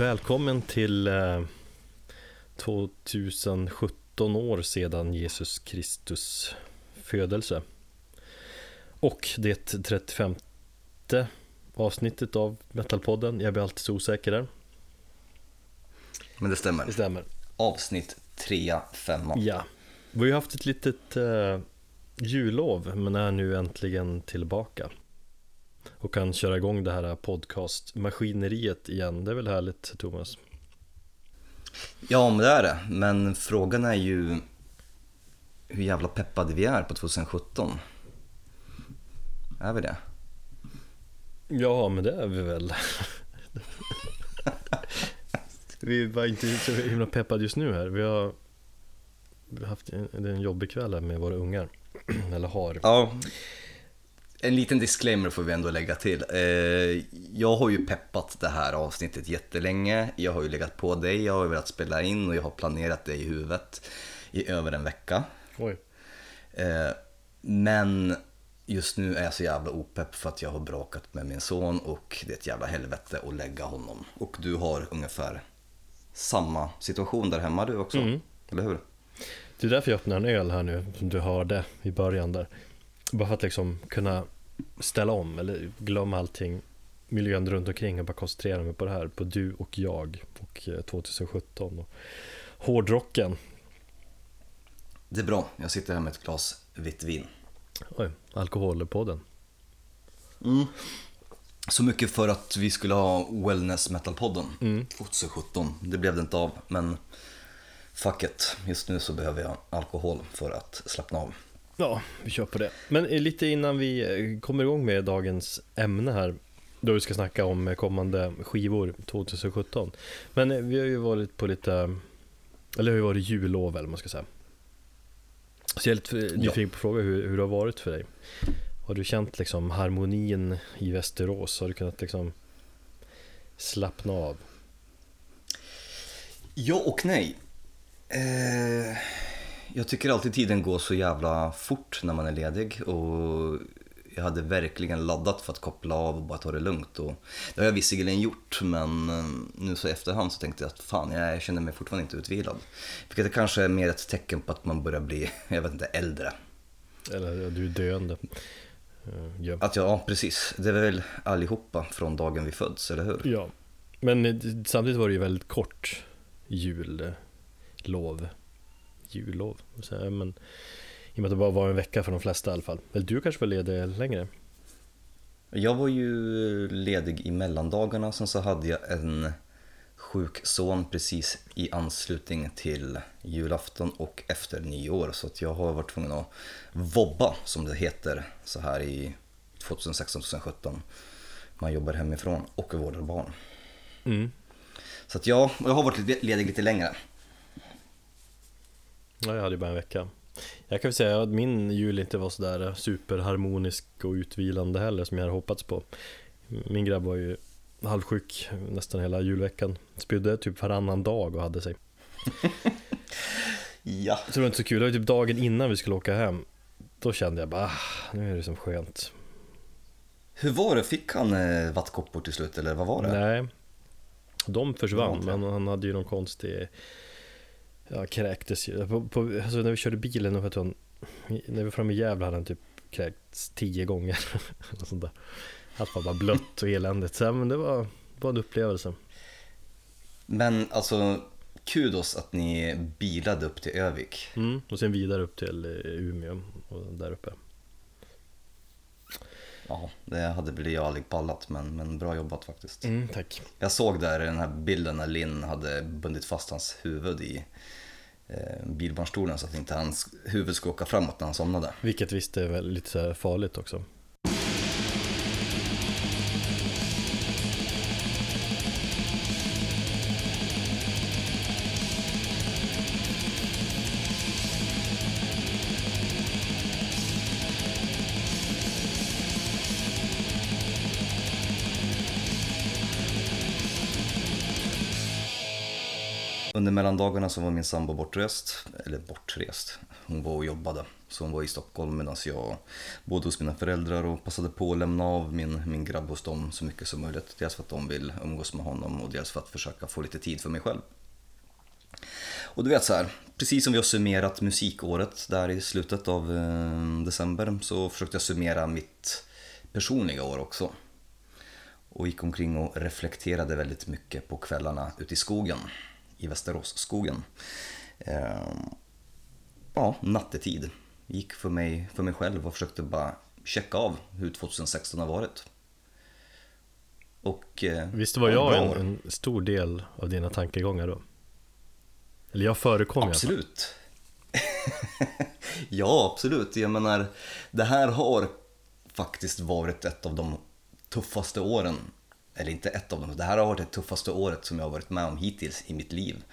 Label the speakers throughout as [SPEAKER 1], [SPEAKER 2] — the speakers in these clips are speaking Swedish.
[SPEAKER 1] Välkommen till eh, 2017 år sedan Jesus Kristus födelse. Och det 35 avsnittet av Metalpodden. Jag blir alltid så osäker där.
[SPEAKER 2] Men det stämmer.
[SPEAKER 1] Det stämmer.
[SPEAKER 2] Avsnitt 3, 5.
[SPEAKER 1] Ja. Vi har haft ett litet eh, jullov men är nu äntligen tillbaka. Och kan köra igång det här podcastmaskineriet igen. Det är väl härligt Thomas?
[SPEAKER 2] Ja, men det är det. Men frågan är ju hur jävla peppade vi är på 2017. Är vi det?
[SPEAKER 1] Ja, men det är vi väl. vi var inte så himla peppade just nu här. Vi har, vi har haft en, en jobbig kväll här med våra ungar. Eller har.
[SPEAKER 2] Ja. En liten disclaimer får vi ändå lägga till. Eh, jag har ju peppat det här avsnittet jättelänge. Jag har ju legat på dig, jag har velat spela in och jag har planerat det i huvudet i över en vecka.
[SPEAKER 1] Oj.
[SPEAKER 2] Eh, men just nu är jag så jävla opepp för att jag har bråkat med min son och det är ett jävla helvete att lägga honom. Och du har ungefär samma situation där hemma du också,
[SPEAKER 1] Mm.
[SPEAKER 2] eller hur?
[SPEAKER 1] Det är därför jag öppnar en öl här nu, som du hörde i början där. Bara för att liksom kunna ställa om eller glömma allting, miljön runt omkring och bara koncentrera mig på det här, på du och jag och eh, 2017 och hårdrocken.
[SPEAKER 2] Det är bra, jag sitter här med ett glas vitt vin.
[SPEAKER 1] Oj, alkoholpodden.
[SPEAKER 2] Så mycket för att vi skulle ha Wellness Metal-podden
[SPEAKER 1] Mm.
[SPEAKER 2] 2017. Det blev det inte av, men fuck it. Just nu så behöver jag alkohol för att slappna av.
[SPEAKER 1] Ja, vi kör på det. Men eh, lite innan vi eh, kommer igång med dagens ämne här, då vi ska snacka om eh, kommande skivor 2017. Men vi har ju varit på lite, eller det har ju varit jullov eller man ska säga. Så jag är lite nyfiken på att fråga hur, hur det har varit för dig. Har du känt liksom harmonin i Västerås? Har du kunnat liksom slappna av?
[SPEAKER 2] Ja och nej. Eh, jag tycker alltid tiden går så jävla fort när man är ledig och jag hade verkligen laddat för att koppla av och bara ta det lugnt. Och det har jag visserligen gjort men eh, nu så i efterhand så tänkte jag att fan jag känner mig fortfarande inte utvilad. Vilket det kanske är mer ett tecken på att man börjar bli, jag vet inte, äldre.
[SPEAKER 1] Eller du är döende? Eh, Ja.
[SPEAKER 2] Att ja precis, det är väl allihopa från dagen vi föds, eller hur?
[SPEAKER 1] Ja, men eh, samtidigt var det ju väldigt kort jullov. Jullov, så men i och med att det bara var en vecka för de flesta i alla fall. Eller du kanske var ledig längre?
[SPEAKER 2] Jag var ju ledig i mellandagarna, sen så hade jag en sjuk son precis i anslutning till julafton och efter nyår. Så att jag har varit tvungen att vobba, som det heter, så här i 2016-2017. Man jobbar hemifrån och vårdar barn.
[SPEAKER 1] Mm.
[SPEAKER 2] Så att ja, jag har varit ledig lite längre.
[SPEAKER 1] Ja, jag hade ju bara en vecka. Jag kan väl säga att min jul inte var sådär superharmonisk och utvilande heller som jag hade hoppats på. Min grabb var ju halvsjuk nästan hela julveckan. Spydde typ varannan dag och hade sig.
[SPEAKER 2] Ja.
[SPEAKER 1] Så det var inte så kul. Det var typ dagen innan vi skulle åka hem. Då kände jag bara, ah, nu är det som skönt.
[SPEAKER 2] Hur var det? Fick han eh, vattkoppor till slut eller vad var det?
[SPEAKER 1] Nej, de försvann, men han hade ju någon konstig Ja, kräktes ju. På, på, alltså när vi körde bilen, och han, när vi var framme i Gävle hade han typ kräkts tio gånger. sånt där. Allt var bara blött och eländigt. Så, men det var, var en upplevelse.
[SPEAKER 2] Men alltså, kudos att ni bilade upp till Övik.
[SPEAKER 1] Mm. Och sen vidare upp till eh, Umeå och där uppe.
[SPEAKER 2] Ja, det hade väl jag aldrig pallat, men, men bra jobbat faktiskt.
[SPEAKER 1] Mm, tack.
[SPEAKER 2] Jag såg där i den här bilden när Linn hade bundit fast hans huvud i Eh, bilbarnstolen så att inte hans huvud skulle åka framåt när han somnade.
[SPEAKER 1] Vilket visst är väl lite farligt också.
[SPEAKER 2] Mellandagarna så var min sambo bortrest, eller bortrest, hon var och jobbade. Så hon var i Stockholm medan jag bodde hos mina föräldrar och passade på att lämna av min, min grabb hos dem så mycket som möjligt. Dels för att de vill umgås med honom och dels för att försöka få lite tid för mig själv. Och du vet så här, precis som vi har summerat musikåret där i slutet av eh, december så försökte jag summera mitt personliga år också. Och gick omkring och reflekterade väldigt mycket på kvällarna ute i skogen, i Västeråsskogen. Eh, ja, nattetid. Gick för mig, för mig själv och försökte bara checka av hur 2016 har varit. Och, eh,
[SPEAKER 1] Visst var
[SPEAKER 2] ja,
[SPEAKER 1] jag en, en stor del av dina tankegångar då? Eller jag förekom.
[SPEAKER 2] Absolut. ja, absolut. Jag menar, det här har faktiskt varit ett av de tuffaste åren. Eller inte ett av dem, det här har varit det tuffaste året som jag har varit med om hittills i mitt liv.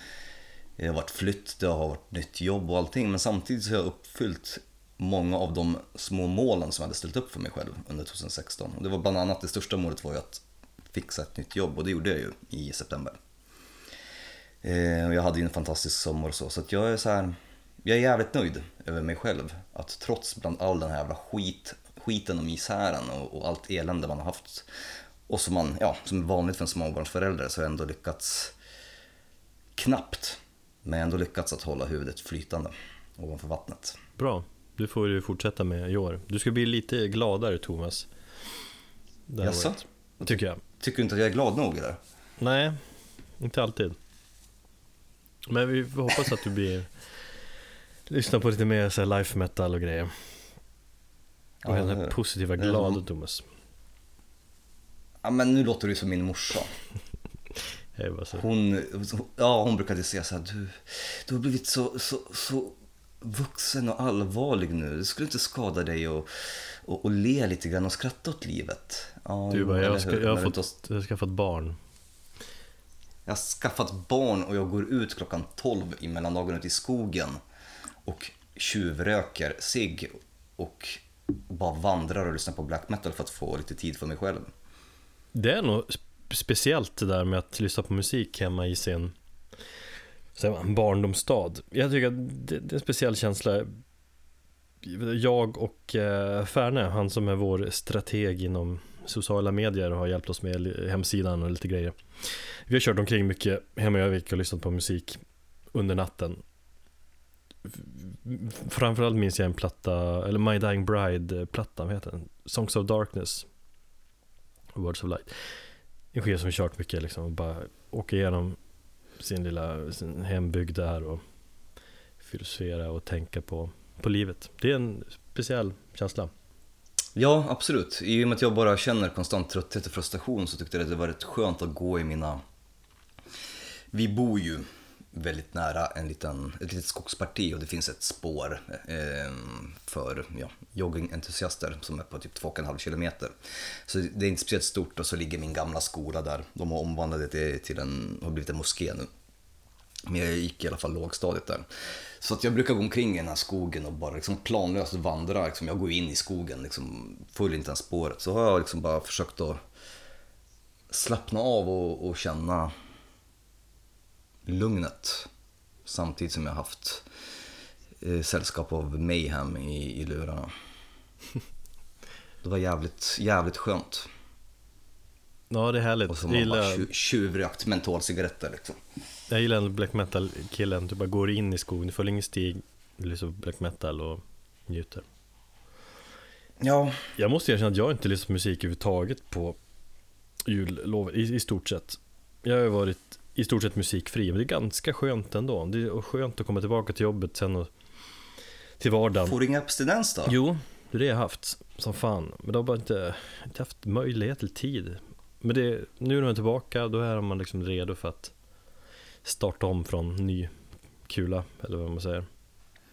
[SPEAKER 2] Det har varit flytt, det har varit nytt jobb och allting, men samtidigt så har jag uppfyllt många av de små målen som jag hade ställt upp för mig själv under 2016. Och det var bland annat det största målet var ju att fixa ett nytt jobb och det gjorde jag ju i september. Eh, och jag hade ju en fantastisk sommar och så, så att jag är så här, jag är jävligt nöjd över mig själv. Att trots bland all den här jävla skit, skiten och misären och, och allt elände man har haft och som, man, ja, som är vanligt för en småbarnsförälder så har jag ändå lyckats knappt, men ändå lyckats att hålla huvudet flytande ovanför vattnet.
[SPEAKER 1] Bra, du får ju fortsätta med i år. Du ska bli lite gladare Thomas.
[SPEAKER 2] Jaså?
[SPEAKER 1] Tycker jag.
[SPEAKER 2] Tycker du inte att jag är glad nog eller?
[SPEAKER 1] Nej, inte alltid. Men vi hoppas att du blir Lyssna på lite mer så life metal och grejer. Och
[SPEAKER 2] Ja,
[SPEAKER 1] den här positiva, glada Thomas.
[SPEAKER 2] Ja men nu låter du som min morsa. Hon, ja, hon brukade säga så här, du, du har blivit så, så, så vuxen och allvarlig nu. Det skulle inte skada dig att och, och le lite grann och skratta åt livet. Ja,
[SPEAKER 1] Du bara, jag, ska, jag, har fått, jag har skaffat barn.
[SPEAKER 2] Jag har skaffat barn och jag går ut klockan 12 i mellandagen ute i skogen och tjuvröker sig och bara vandrar och lyssnar på black metal för att få lite tid för mig själv.
[SPEAKER 1] Det är nog speciellt det där med att lyssna på musik hemma i sin man, barndomsstad. Jag tycker att det, det är en speciell känsla. Jag och eh, Färne, han som är vår strateg inom sociala medier och har hjälpt oss med hemsidan och lite grejer. Vi har kört omkring mycket hemma i Övik och lyssnat på musik under natten. Framförallt minns jag en platta, eller My Dying Bride-plattan, vad heter den? Songs of Darkness. Words of Light. En skiva som kört mycket liksom, och bara åka igenom sin lilla sin hembygd där och filosofera och tänka på, på livet. Det är en speciell känsla.
[SPEAKER 2] Ja, absolut. I och med att jag bara känner konstant trötthet och frustration så tyckte jag att det var rätt skönt att gå i mina... Vi bor ju väldigt nära en liten, ett litet skogsparti och det finns ett spår eh, för ja, joggingentusiaster som är på typ 2,5 kilometer. Så det är inte speciellt stort och så ligger min gamla skola där. De har omvandlat det till, till en, har blivit en moské nu. Men jag gick i alla fall lågstadiet där. Så att jag brukar gå omkring i den här skogen och bara liksom planlöst vandra. Liksom jag går in i skogen, liksom, följer inte ens spåret. Så har jag liksom bara försökt att slappna av och, och känna lugnet. Samtidigt som jag har haft eh, sällskap av mayhem i, i lurarna. Det var jävligt, jävligt skönt.
[SPEAKER 1] Ja, det är härligt.
[SPEAKER 2] Och så man bara
[SPEAKER 1] gillar,
[SPEAKER 2] tju- tjuvrökt mentolcigaretter liksom.
[SPEAKER 1] jag gillar den black metal-killen. Du bara går in i skogen, du följer ingen stig, du lyssnar på black metal och njuter.
[SPEAKER 2] Ja,
[SPEAKER 1] Jag måste erkänna att jag inte lyssnat på musik överhuvudtaget på jullovet, i, i stort sett. Jag har varit i stort sett musikfri, men det är ganska skönt ändå. Det är skönt att komma tillbaka till jobbet sen och till vardagen.
[SPEAKER 2] får du ingen abstinens då?
[SPEAKER 1] Jo, det är det jag har haft som fan. Men det har bara inte, inte haft möjlighet eller tid. Men det, nu när man är tillbaka, då är man liksom redo för att starta om från ny kula, eller vad man säger.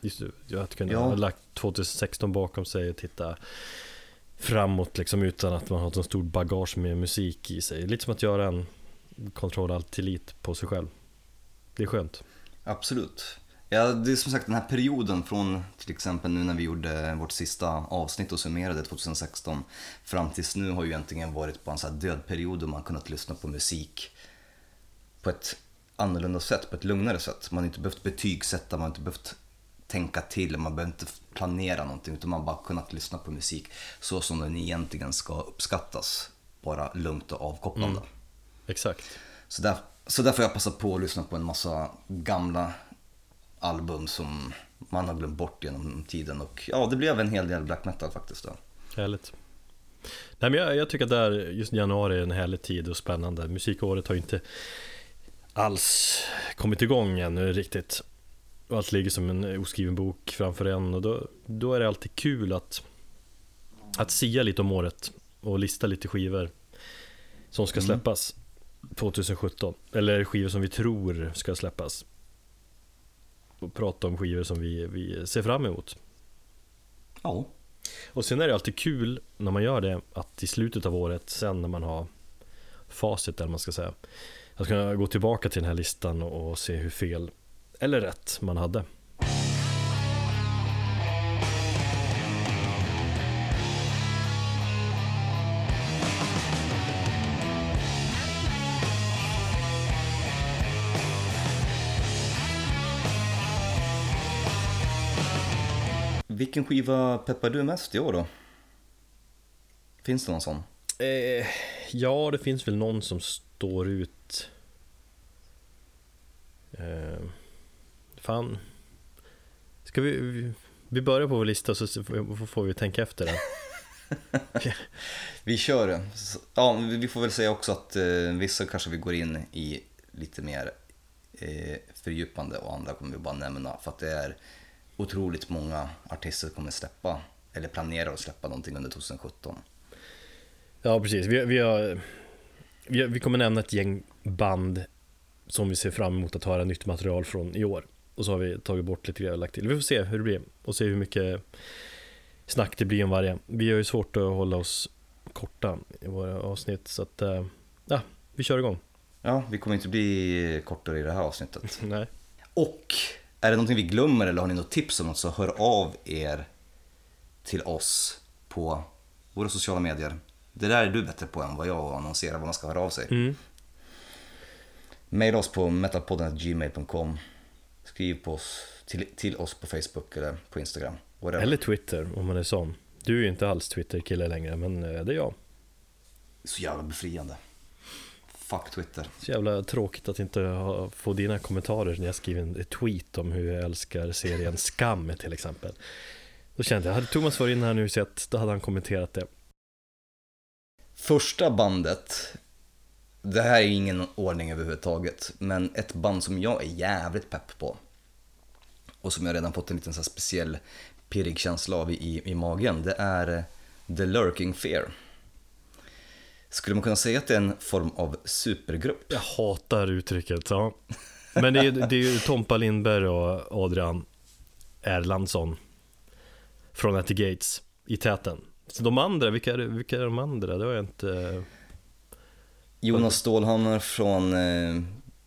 [SPEAKER 1] Just det, jag hade kunnat
[SPEAKER 2] Ja.
[SPEAKER 1] ha lagt 2016 bakom sig och titta framåt liksom utan att man har så stort bagage med musik i sig. Lite som att göra en kontroll alt tillit på sig själv. Det är skönt.
[SPEAKER 2] Absolut. Ja, det är som sagt den här perioden från till exempel nu när vi gjorde vårt sista avsnitt och summerade 2016 fram tills nu har ju egentligen varit på en sån död period då man kunnat lyssna på musik på ett annorlunda sätt, på ett lugnare sätt. Man har inte behövt betygsätta, man har inte behövt tänka till, man behöver inte planera någonting utan man har bara kunnat lyssna på musik så som den egentligen ska uppskattas. Bara lugnt och avkopplande.
[SPEAKER 1] Mm. Exakt.
[SPEAKER 2] Så, där, så därför har jag passat på att lyssna på en massa gamla album som man har glömt bort genom tiden och ja, det blev en hel del black metal faktiskt. Då.
[SPEAKER 1] Härligt. Nej, men jag, jag tycker att där, just januari är en härlig tid och spännande. Musikåret har ju inte alls kommit igång ännu riktigt. Och allt ligger som en oskriven bok framför en och då, då är det alltid kul att, att sia lite om året och lista lite skivor som ska
[SPEAKER 2] Mm.
[SPEAKER 1] släppas 2017. Eller skivor som vi tror ska släppas. Och prata om skivor som vi, vi ser fram emot.
[SPEAKER 2] Ja,
[SPEAKER 1] Och sen är det alltid kul när man gör det att i slutet av året, sen när man har facit eller man ska säga, att kunna gå tillbaka till den här listan och se hur fel eller rätt man hade.
[SPEAKER 2] Vilken skiva peppar du mest i år då? Finns det någon sån?
[SPEAKER 1] Eh, ja, det finns väl någon som står ut. Eh, fan. Ska vi, vi, vi börjar på vår lista så får vi tänka efter det.
[SPEAKER 2] Vi kör det. Ja, vi vi får väl säga också att eh, vissa kanske vi går in i lite mer eh, fördjupande och andra kommer vi bara nämna för att det är otroligt många artister kommer släppa eller planerar att släppa någonting under 2017.
[SPEAKER 1] Ja, precis. Vi, vi, har, vi, har- vi kommer nämna ett gäng band som vi ser fram emot att höra nytt material från i år. Och så har vi tagit bort lite grejer och lagt till. Vi får se hur det blir och se hur mycket snack det blir om varje. Vi har ju svårt att hålla oss korta i våra avsnitt så att eh, ja, vi kör igång.
[SPEAKER 2] Ja, vi kommer inte bli kortare i det här avsnittet.
[SPEAKER 1] Nej.
[SPEAKER 2] Och är det någonting vi glömmer eller har ni något tips om något så hör av er till oss på våra sociala medier. Det där är du bättre på än vad jag annonserar vad man ska höra av sig.
[SPEAKER 1] Mm.
[SPEAKER 2] Maila oss på metalpodden.gmail.com Skriv på oss, till, till oss på Facebook eller på Instagram. Whatever.
[SPEAKER 1] Eller Twitter om man är sån. Du är ju inte alls Twitter-kille längre men eh, det är jag.
[SPEAKER 2] Så jävla befriande. Fuck Twitter.
[SPEAKER 1] Så jävla tråkigt att inte få dina kommentarer när jag skriver en tweet om hur jag älskar serien Skam till exempel. Då kände jag, hade Thomas varit inne här nu sett, då hade han kommenterat det.
[SPEAKER 2] Första bandet, det här är ingen ordning överhuvudtaget, men ett band som jag är jävligt pepp på och som jag redan fått en liten så speciell pirrig känsla av i, i magen, det är The Lurking Fear. Skulle man kunna säga att det är en form av supergrupp?
[SPEAKER 1] Jag hatar uttrycket, ja. Men det är, det är ju Tompa Lindberg och Adrian Erlandsson från At the Gates i täten. Så de andra, vilka är, vilka är de andra? Det har jag inte...
[SPEAKER 2] Jonas Stålhammar från eh,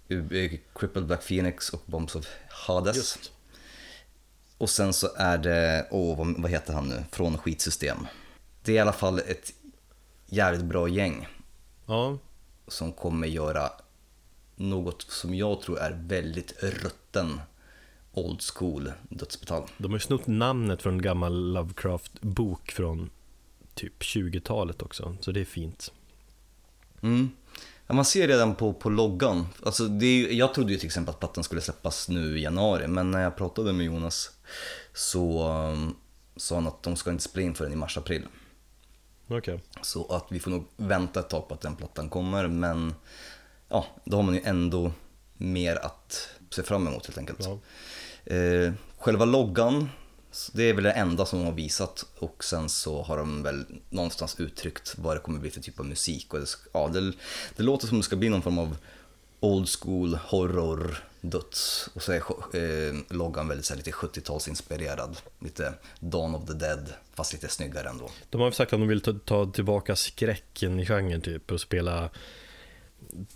[SPEAKER 2] eh, Crippled Black Phoenix och Bombs of Hades.
[SPEAKER 1] Just.
[SPEAKER 2] Och sen så är det, åh vad, vad heter han nu, från Skitsystem. Det är i alla fall ett jävligt bra gäng
[SPEAKER 1] Ja,
[SPEAKER 2] som kommer göra något som jag tror är väldigt rutten old school dödsmetall.
[SPEAKER 1] de har ju snott namnet från en gammal Lovecraft-bok från typ 20-talet också, så det är fint.
[SPEAKER 2] Mm. Ja, man ser redan på, på loggan, alltså det är, jag trodde ju till exempel att plattan skulle släppas nu i januari, men när jag pratade med Jonas så um, sa han att de ska inte spela in förrän i mars-april.
[SPEAKER 1] Okej.
[SPEAKER 2] Så att vi får nog vänta ett tag på att den plattan kommer, men ja, då har man ju ändå mer att se fram emot helt enkelt.
[SPEAKER 1] Ja.
[SPEAKER 2] Eh, själva loggan, det är väl det enda som de har visat och sen så har de väl någonstans uttryckt vad det kommer bli för typ av musik. Och det, ja, det, det låter som det ska bli någon form av old school horror döds och så är eh, loggan väldigt så här, lite 70-talsinspirerad. Lite Dawn of the Dead fast lite snyggare ändå.
[SPEAKER 1] De har sagt att de vill ta, ta tillbaka skräcken i genren typ och spela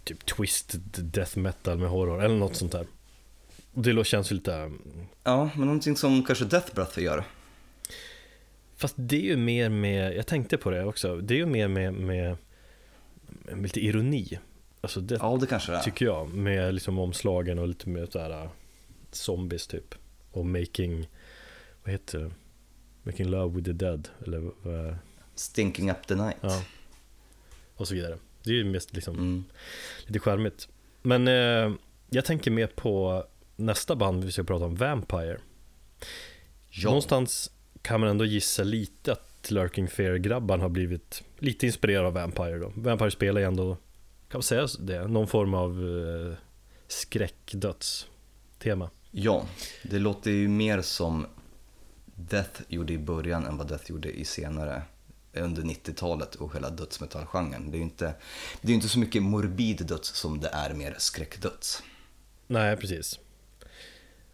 [SPEAKER 1] typ twisted death metal med horror eller något sånt där. Det känns ju lite...
[SPEAKER 2] Ja, men någonting som kanske Death Breath gör.
[SPEAKER 1] Fast det är ju mer med, jag tänkte på det också, det är ju mer med, med, med lite ironi. Alltså det
[SPEAKER 2] Ja, det kanske det är.
[SPEAKER 1] tycker jag. Med liksom omslagen och lite mer sådär uh, zombies typ. Och making, vad heter det? Making love with the dead. Eller vad
[SPEAKER 2] Stinking up the night.
[SPEAKER 1] Ja. Och så vidare. Det är ju mest liksom
[SPEAKER 2] Mm.
[SPEAKER 1] lite charmigt. Men eh, jag tänker mer på nästa band vi ska prata om, Vampire.
[SPEAKER 2] Ja.
[SPEAKER 1] Någonstans kan man ändå gissa lite att Lurking Fear-grabbarna har blivit lite inspirerade av Vampire då. Vampire spelar ju ändå, kan man säga det, någon form av eh, skräckdödstema.
[SPEAKER 2] ja, det låter ju mer som Death gjorde i början än vad Death gjorde i senare under 90-talet och hela dödsmetallgenren. Det är ju inte, det är ju inte så mycket morbid döds som det är mer skräckdöds.
[SPEAKER 1] Nej, precis.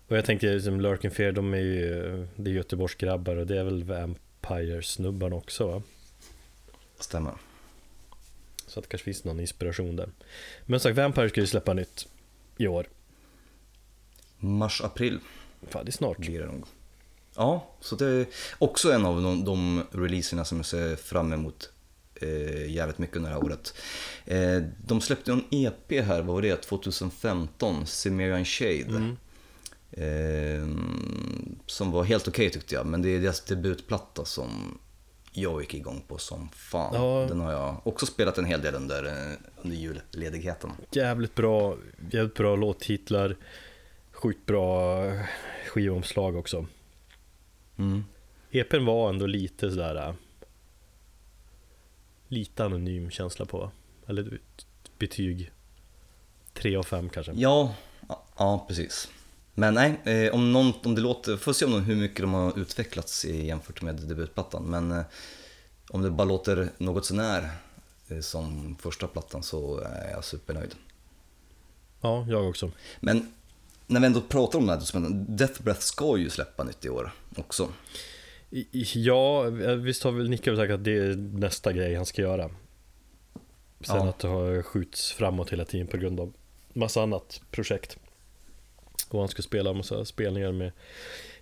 [SPEAKER 1] Och jag tänker liksom Lurking Fear, de är ju det är Göteborgsgrabbar och det är väl Vampire-snubbarna också va?
[SPEAKER 2] Stämmer.
[SPEAKER 1] Så att det kanske finns någon inspiration där. Men som sagt, Vampire ska ju släppa nytt i år.
[SPEAKER 2] Mars, april
[SPEAKER 1] Fan, det är snart.
[SPEAKER 2] blir det nog. Ja, så det är också en av de, de releaserna som jag ser fram emot eh, jävligt mycket under det här året. Eh, de släppte en EP här, vad var det, 2015, Cimmerian Shade.
[SPEAKER 1] Mm.
[SPEAKER 2] Eh, som var helt okej tyckte jag, men det är deras debutplatta som jag gick igång på som fan.
[SPEAKER 1] Ja.
[SPEAKER 2] Den har jag också spelat en hel del under, eh, under julledigheten.
[SPEAKER 1] Jävligt bra, jävligt bra låttitlar. Sjukt bra skivomslag också.
[SPEAKER 2] Mm.
[SPEAKER 1] EPn var ändå lite sådär äh, Lite anonym känsla på Eller betyg 3 av 5 kanske
[SPEAKER 2] ja, ja precis. Men nej, eh, om, någon, om det låter, får se om de, hur mycket de har utvecklats jämfört med debutplattan. Men eh, om det bara låter något sånär eh, som första plattan så är jag supernöjd.
[SPEAKER 1] Ja, jag också
[SPEAKER 2] Men när vi ändå pratar om det här, Death Breath ska ju släppa nytt i år också.
[SPEAKER 1] Ja, visst har väl Nicke sagt att det är nästa grej han ska göra Sen
[SPEAKER 2] Ja.
[SPEAKER 1] att det har skjuts framåt hela tiden på grund av massa annat projekt Och han ska spela massa spelningar med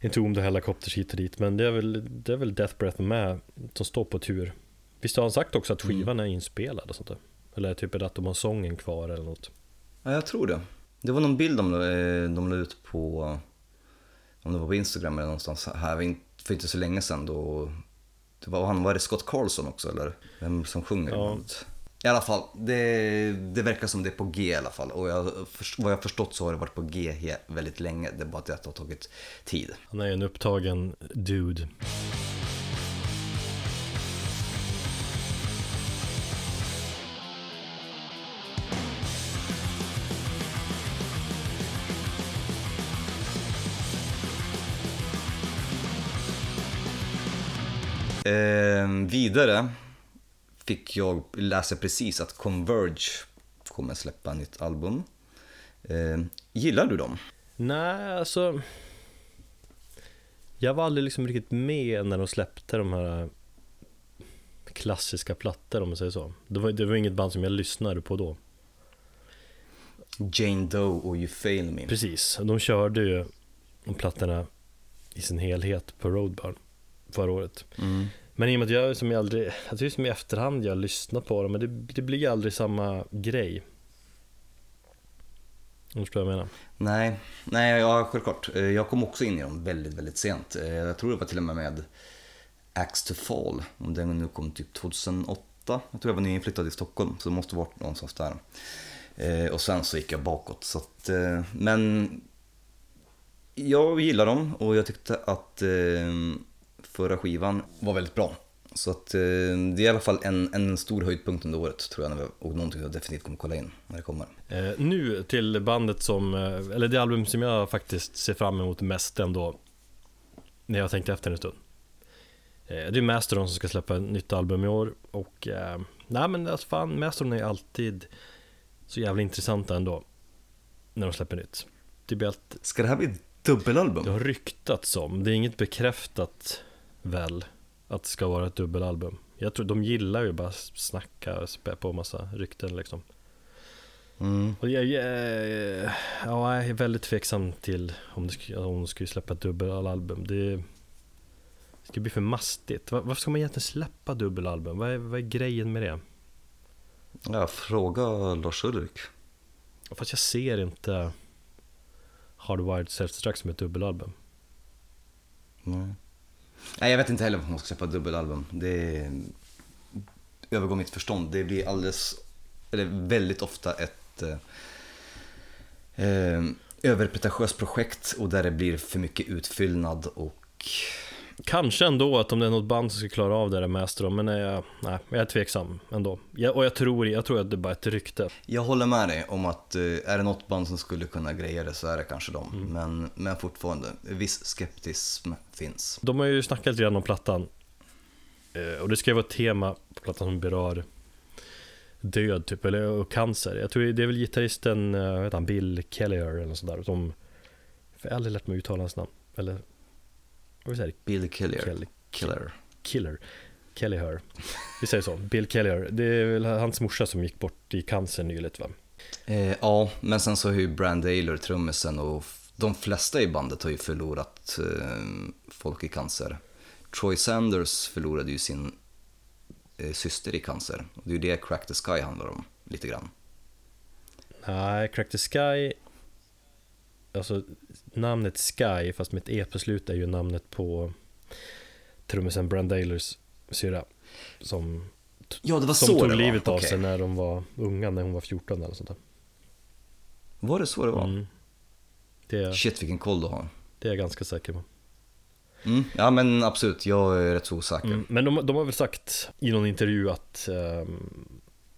[SPEAKER 1] Entombed och Helicopters hit och dit Men det är väl, det är väl Death Breath med som står på tur Visst har han sagt också att skivan är inspelad och sånt där? Eller typ att de har sången kvar eller något
[SPEAKER 2] Ja, jag tror det. Det var någon bild de, eh, de la ut på, om det var på Instagram eller någonstans här för inte så länge sedan då. Det var, han, var det Scott Carlson också eller? Vem som sjunger
[SPEAKER 1] Ja.
[SPEAKER 2] bandet? I alla fall, det, det verkar som det är på G i alla fall. Och jag, vad jag förstått så har det varit på G väldigt länge. Det är bara att det har tagit tid.
[SPEAKER 1] Han är en upptagen dude
[SPEAKER 2] Eh, vidare fick jag läsa precis att Converge kommer släppa nytt album. Eh, gillar du dem?
[SPEAKER 1] Nej, alltså Jag var aldrig liksom riktigt med när de släppte de här äh, klassiska plattor om man säger så det var, det var inget band som jag lyssnade på då
[SPEAKER 2] Jane Doe och You Fail Me.
[SPEAKER 1] Precis, de körde ju de plattorna i sin helhet på Roadburn förra året
[SPEAKER 2] Mm.
[SPEAKER 1] Men i och med att jag som jag aldrig, alltså det är som i efterhand jag lyssnar på dem men det, det blir aldrig samma grej Om du förstår vad jag menar?
[SPEAKER 2] Nej, nej, ja, självklart. Eh, jag kom också in i dem väldigt, väldigt sent. Eh, jag tror det var till och med med Axe to Fall. Om den nu kom typ 2008. Jag tror jag var nyinflyttad i Stockholm, så det måste varit någonstans där. Eh, och sen så gick jag bakåt. Så att, men jag gillar dem och jag tyckte att förra skivan var väldigt bra. Så att eh, det är i alla fall en, en stor höjdpunkt under året tror jag. Och någonting jag definitivt kommer kolla in när det kommer.
[SPEAKER 1] Eh, nu till bandet som, eh, eller det album som jag faktiskt ser fram emot mest ändå När jag tänkte efter en stund Det är Mastodon som ska släppa ett nytt album i år och Nej men alltså fan, Mastodon är alltid så jävla intressanta ändå När de släpper nytt Det blir alltid,
[SPEAKER 2] Ska det här bli dubbelalbum?
[SPEAKER 1] det har ryktats om, det är inget bekräftat väl Att det ska vara ett dubbelalbum Jag tror de gillar ju bara snacka och spä på massa rykten liksom
[SPEAKER 2] Mm.
[SPEAKER 1] Och jag, jag, ja, jag är väldigt tveksam till om, det skulle, om de skulle släppa ett dubbelalbum. Det, det skulle bli för mastigt. Va- Varför ska man egentligen släppa dubbelalbum? Vad är, vad är grejen med det?
[SPEAKER 2] Ja, fråga Lars Ulrik.
[SPEAKER 1] Fast jag ser inte Hardwired Self-Destruct som ett dubbelalbum.
[SPEAKER 2] Nej. Nej, jag vet inte heller om hon ska släppa dubbelalbum. Det övergår mitt förstånd. Det blir alldeles, eller väldigt ofta ett eh, eh, överpretentiöst projekt och där det blir för mycket utfyllnad och
[SPEAKER 1] Kanske ändå att om det är något band som ska klara av det där Master men jag, nej, jag är tveksam ändå. Jag, och jag tror, jag tror att det är bara ett rykte.
[SPEAKER 2] Jag håller med dig om att eh, är det något band som skulle kunna greja det så är det kanske dem.
[SPEAKER 1] Mm.
[SPEAKER 2] Men, men fortfarande, viss skeptism finns.
[SPEAKER 1] De har ju snackat lite grann om plattan. Eh, Och det ska ju vara ett tema på plattan som berör död typ, eller och cancer. Jag tror det är väl gitarristen, eh, vad heter han, Bill Kelliher eller något sånt där. Som, för jag har aldrig lärt mig uttala hans namn. Eller, vad säger
[SPEAKER 2] Bill Killier.
[SPEAKER 1] Kelly,
[SPEAKER 2] Killer.
[SPEAKER 1] Killer. Kelliher. Vi säger så, Bill Kelliher. Det är väl hans morsa som gick bort i cancer nyligt va?
[SPEAKER 2] Eh, ja, men sen så har ju Brand Ailer, trummisen, och de flesta i bandet har ju förlorat eh, folk i cancer. Troy Sanders förlorade ju sin eh, syster i cancer. Och det är ju det Crack the Sky handlar om, lite grann.
[SPEAKER 1] Nej, Crack the Sky Alltså namnet Sky fast med ett E på slutet är ju namnet på trummisen Brand Dailers syrra Som,
[SPEAKER 2] Ja, det var
[SPEAKER 1] som
[SPEAKER 2] så
[SPEAKER 1] tog
[SPEAKER 2] det var.
[SPEAKER 1] livet av
[SPEAKER 2] Okej.
[SPEAKER 1] sig när de var unga, när hon var 14 eller sånt där
[SPEAKER 2] Var det så det var?
[SPEAKER 1] mm. det, är,
[SPEAKER 2] Shit vilken koll du har.
[SPEAKER 1] det är jag ganska säker på
[SPEAKER 2] Mm. Ja men absolut, jag är rätt så osäker.
[SPEAKER 1] mm. Men de, de har väl sagt i någon intervju att ehm,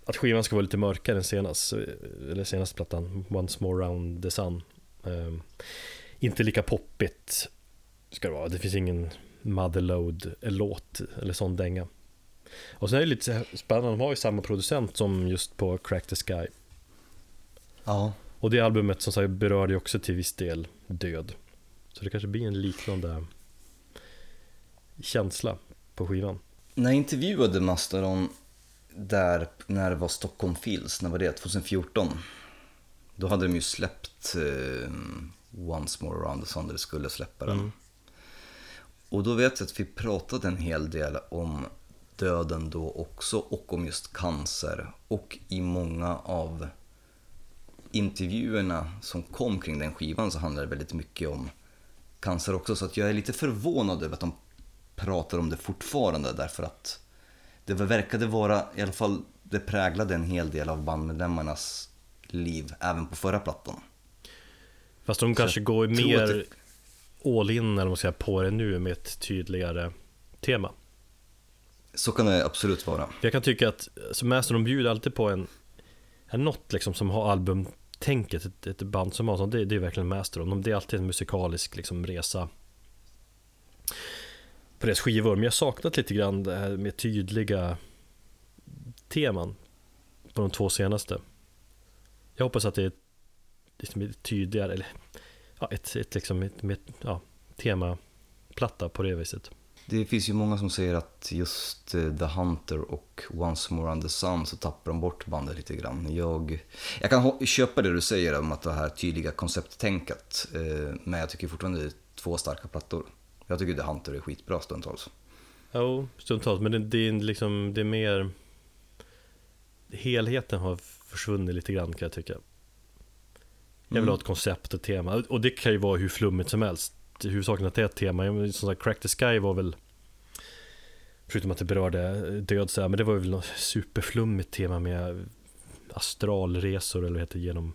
[SPEAKER 1] Att skivan ska vara lite mörkare än senast Eller senaste plattan, Once More Round the Sun Inte lika poppigt Ska det vara, det finns ingen Motherload-låt eller sån dänga Och sen är det lite spännande, de har ju samma producent som just på Crack the Sky
[SPEAKER 2] Ja.
[SPEAKER 1] Och det albumet som sagt berörde ju också till viss del död Så det kanske blir en liknande känsla på skivan
[SPEAKER 2] När jag intervjuade Mastodon där när det var Stockholm Fields, när var det? 2014? Då hade de ju släppt eh, Once More Around the Sun, där de skulle släppa den.
[SPEAKER 1] Mm.
[SPEAKER 2] Och då vet jag att vi pratade en hel del om döden då också och om just cancer. Och i många av intervjuerna som kom kring den skivan så handlade det väldigt mycket om cancer också. Så att jag är lite förvånad över att de pratar om det fortfarande därför att det verkade vara, i alla fall det präglade en hel del av bandmedlemmarnas liv även på förra plattan.
[SPEAKER 1] Fast de kanske går mer all in eller man säga, på det nu med ett tydligare tema.
[SPEAKER 2] Så kan det absolut vara.
[SPEAKER 1] Jag kan tycka att Master de bjuder alltid på en, en något liksom som har albumtänket, ett, ett band som har sånt, det, det är verkligen Master de, det är alltid en musikalisk liksom resa på deras skivor. Men jag saknat lite grann det här med tydliga teman på de två senaste. Jag hoppas att det är liksom ett tydligare, eller ja, ett, ett, liksom, ett, med, ja, temaplatta på det viset.
[SPEAKER 2] Det finns ju många som säger att just eh, The Hunter och Once More The Sun så tappar de bort bandet lite grann. Jag, jag kan köpa det du säger om att det här tydliga koncepttänket, eh, men jag tycker fortfarande det är två starka plattor. Jag tycker The Hunter är skitbra stundtals.
[SPEAKER 1] Jo, stundtals, men det, det, är liksom, det är mer Helheten har försvunnit lite grann kan jag tycka Jag vill
[SPEAKER 2] Mm.
[SPEAKER 1] ha ett koncept och tema, och det kan ju vara hur flummigt som helst Huvudsaken att det är ett tema, som sagt Crack the Sky var väl Förutom att det berörde död så här, men det var väl något superflummigt tema med astralresor eller vad heter genom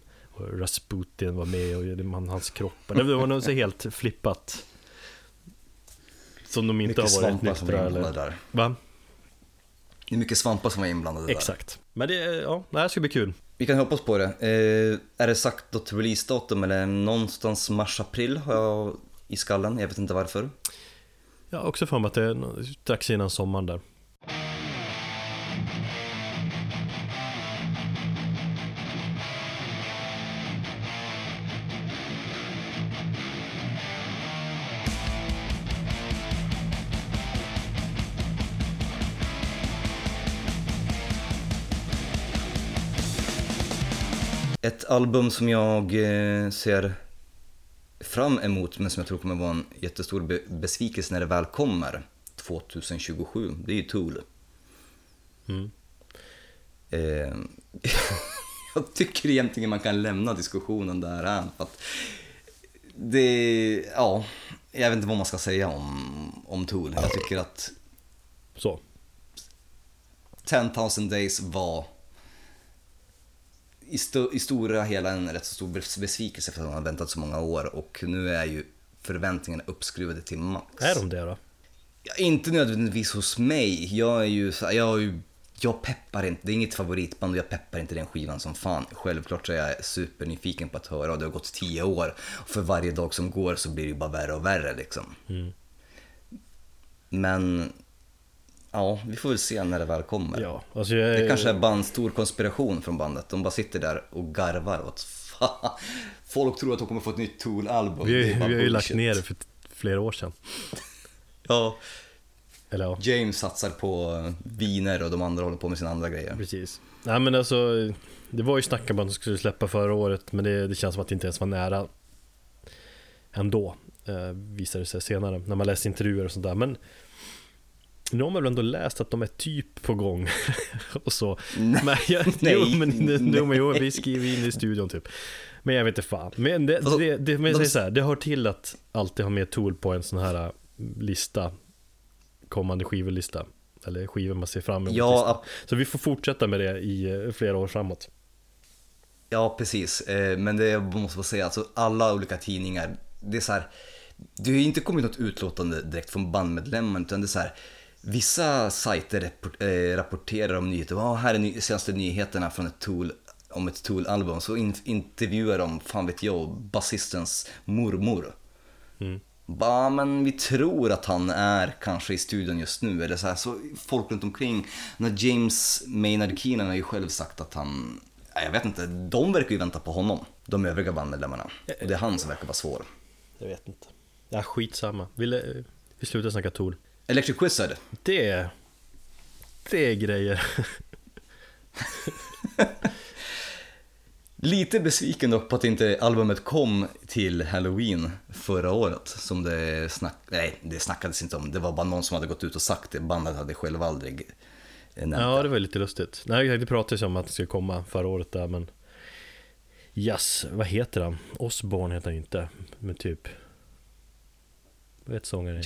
[SPEAKER 1] Rasputin var med och man, hans kropp Det var nog så helt flippat Som de inte
[SPEAKER 2] Mycket
[SPEAKER 1] har varit
[SPEAKER 2] svampar som var
[SPEAKER 1] nyktra
[SPEAKER 2] där.
[SPEAKER 1] Va?
[SPEAKER 2] Det är mycket svampar som var inblandade där.
[SPEAKER 1] Exakt. Men det, ja, det här ska bli kul.
[SPEAKER 2] Vi kan hoppas på det. Eh, är det sagt något releasedatum eller någonstans mars-april har jag i skallen. Jag vet inte varför.
[SPEAKER 1] Jag har också för mig att det är strax innan sommaren där.
[SPEAKER 2] Ett album som jag eh, ser fram emot men som jag tror kommer vara en jättestor be- besvikelse när det väl kommer 2027. Det är ju Tool.
[SPEAKER 1] Mm.
[SPEAKER 2] Eh, jag tycker egentligen man kan lämna diskussionen där än, för att det, ja, jag vet inte vad man ska säga om, om Tool. Jag tycker att
[SPEAKER 1] Så.
[SPEAKER 2] 10,000 Days var i, sto, i stora hela en rätt så stor bes- besvikelse för att man har väntat så många år och nu är ju förväntningarna uppskruvade till max.
[SPEAKER 1] Är de det då?
[SPEAKER 2] Ja, inte nödvändigtvis hos mig. Jag är ju, jag, är ju, jag peppar inte, det är inget favoritband och jag peppar inte den skivan som fan. Självklart så är jag supernyfiken på att höra och det har gått tio år. Och för varje dag som går så blir det ju bara värre och värre liksom.
[SPEAKER 1] Mm.
[SPEAKER 2] Men ja, vi får väl se när det väl kommer.
[SPEAKER 1] Ja, alltså jag,
[SPEAKER 2] Det kanske är bara en stor konspiration från bandet. De bara sitter där och garvar åt fan. Folk tror att de kommer få ett nytt Tool-album.
[SPEAKER 1] vi, har- vi har ju lagt ner det för flera år sedan.
[SPEAKER 2] Ja,
[SPEAKER 1] Eller ja,
[SPEAKER 2] James satsar på eh, viner och de andra håller på med sina andra grejer.
[SPEAKER 1] precis. Nej men alltså, det var ju snack om att de skulle släppa förra året, men det, det känns som att det inte ens var nära ändå. Eh, visade det sig senare, när man läste intervjuer och sånt där. Men nu har man väl ändå läst att de är typ på gång och så.
[SPEAKER 2] Nej,
[SPEAKER 1] Men, jag,
[SPEAKER 2] nej,
[SPEAKER 1] jo, men, nu, nu, men, jo,
[SPEAKER 2] nej.
[SPEAKER 1] vi skriver in i studion typ. Men jag vet inte fan. Men det,
[SPEAKER 2] Alltså,
[SPEAKER 1] det, det, men jag
[SPEAKER 2] de-
[SPEAKER 1] så här, det hör till att alltid ha med Tool på en sån här äh, lista. Kommande skivelista. Eller skivor man ser fram emot.
[SPEAKER 2] Ja,
[SPEAKER 1] Så vi får fortsätta med det i eh, flera år framåt.
[SPEAKER 2] ja precis. Eh, Men det jag måste få säga, alltså alla olika tidningar, det är så här, det har inte kommit något utlåtande direkt från bandmedlemmen utan det är så här, vissa sajter eh, rapporterar om nyheter, oh, här är ny, senaste nyheterna från ett Tool om ett Tool-album, så in, intervjuar de, fan vet jag, basistens mormor.
[SPEAKER 1] Mm.
[SPEAKER 2] Bara, men vi tror att han är kanske i studion just nu. Eller så, här, så folk runt omkring. När James Maynard Keenan har ju själv sagt att han, jag vet inte, de verkar ju vänta på honom. De övriga bandmedlemmarna. Och det är han som verkar vara svår.
[SPEAKER 1] Jag vet inte. Ja, skitsamma. Vi, eh, vi slutar snacka Tool.
[SPEAKER 2] Electric Wizard,
[SPEAKER 1] Det, det är grejer.
[SPEAKER 2] lite besviken dock på att inte albumet kom till Halloween förra året. Som det snack... Nej, det snackades inte om. Det var bara någon som hade gått ut och sagt det. Bandet hade själv aldrig nämnt
[SPEAKER 1] Ja,
[SPEAKER 2] det.
[SPEAKER 1] var lite lustigt. Nej, det pratades ju om att det skulle komma förra året där, men Yes, vad heter han? Osborne heter han inte, men typ Vad heter sångaren?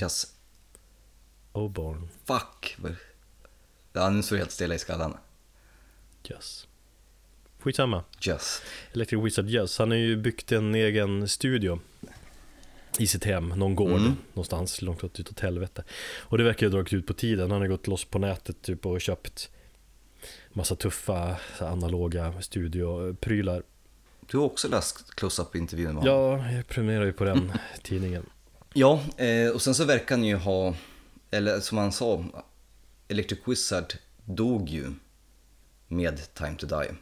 [SPEAKER 1] Oborn,
[SPEAKER 2] fuck. Ja, nu står det helt stilla i skallen.
[SPEAKER 1] Yes Skitsamma
[SPEAKER 2] Just.
[SPEAKER 1] Electric Wizard Yes, han har ju byggt en egen studio i sitt hem, någon gård
[SPEAKER 2] Mm.
[SPEAKER 1] någonstans långt utåt helvete. Och det verkar ju ha dragit ut på tiden. Han har gått loss på nätet typ och köpt massa tuffa analoga studioprylar.
[SPEAKER 2] Du har också läst close-up-intervjun honom?
[SPEAKER 1] Ja, jag prenumererar ju på den tidningen.
[SPEAKER 2] Ja, eh, och sen så verkar han ju ha, eller som han sa, Electric Wizard dog ju med Time to Die.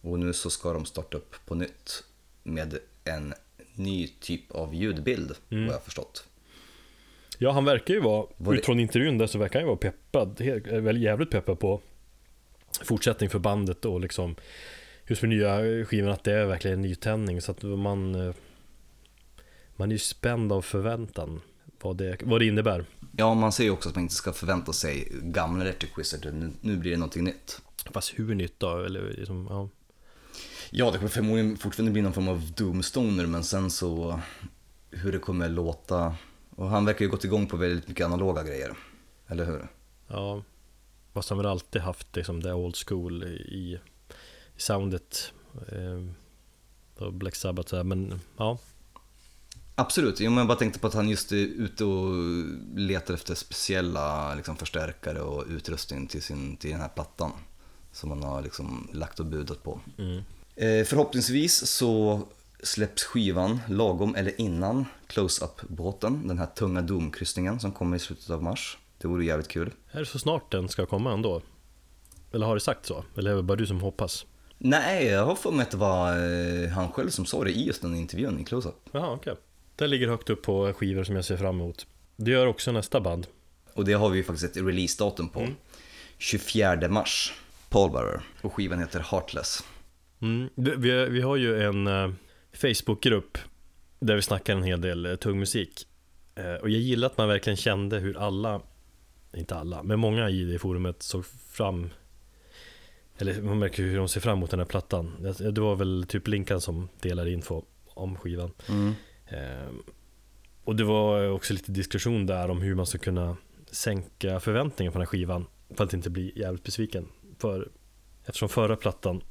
[SPEAKER 2] Och nu så ska de starta upp på nytt med en ny typ av ljudbild,
[SPEAKER 1] Mm.
[SPEAKER 2] vad jag förstått.
[SPEAKER 1] Ja, han verkar ju vara,
[SPEAKER 2] Var det-
[SPEAKER 1] utifrån intervjun där så verkar han ju vara peppad, är väl jävligt peppad på fortsättning för bandet och liksom just för nya skivan att det är verkligen en nytändning så att man eh, man är ju spänd av förväntan vad det, vad det innebär.
[SPEAKER 2] Ja, man säger ju också att man inte ska förvänta sig gamla Electric Wizard, nu, nu blir det någonting nytt.
[SPEAKER 1] Fast hur nytt då? Eller liksom, ja.
[SPEAKER 2] Ja, det kommer förmodligen fortfarande bli någon form av Doomstoner, men sen så hur det kommer låta. Och han verkar ju gått igång på väldigt mycket analoga grejer, eller hur?
[SPEAKER 1] ja. Fast han har väl alltid haft liksom det old school i, i soundet. Eh, Black Sabbath men ja.
[SPEAKER 2] Absolut, jo, men jag bara tänkte på att han just är ute och letar efter speciella liksom, förstärkare och utrustning till, sin, till den här plattan. Som han har liksom lagt och budat på.
[SPEAKER 1] Mm.
[SPEAKER 2] Eh, förhoppningsvis så släpps skivan lagom eller innan Close-Up-båten, den här tunga Doom-kryssningen som kommer i slutet av mars. Det vore jävligt kul.
[SPEAKER 1] Är det så snart den ska komma ändå? Eller har det sagt så? Eller är det bara du som hoppas?
[SPEAKER 2] Nej, jag har för mig att det var eh, han själv som sa det i just den intervjun i Close-Up.
[SPEAKER 1] Jaha, okej. Den ligger högt upp på skivor som jag ser fram emot. Det gör också nästa band.
[SPEAKER 2] Och det har vi ju faktiskt ett releasedatum på. 24 mars. Paul Barrer. Och skivan heter Heartless.
[SPEAKER 1] Mm. Vi, vi, har ju en eh, Facebookgrupp där vi snackar en hel del eh, tung musik. Eh, och jag gillar att man verkligen kände hur alla, inte alla, men många i det forumet såg fram eller man märker hur de ser fram emot den här plattan. Det det var väl typ Linkan som delade info om skivan.
[SPEAKER 2] Mm.
[SPEAKER 1] Ehm, och det var också lite diskussion där om hur man ska kunna sänka förväntningarna på den här skivan för att inte bli jävligt besviken. För eftersom förra plattan,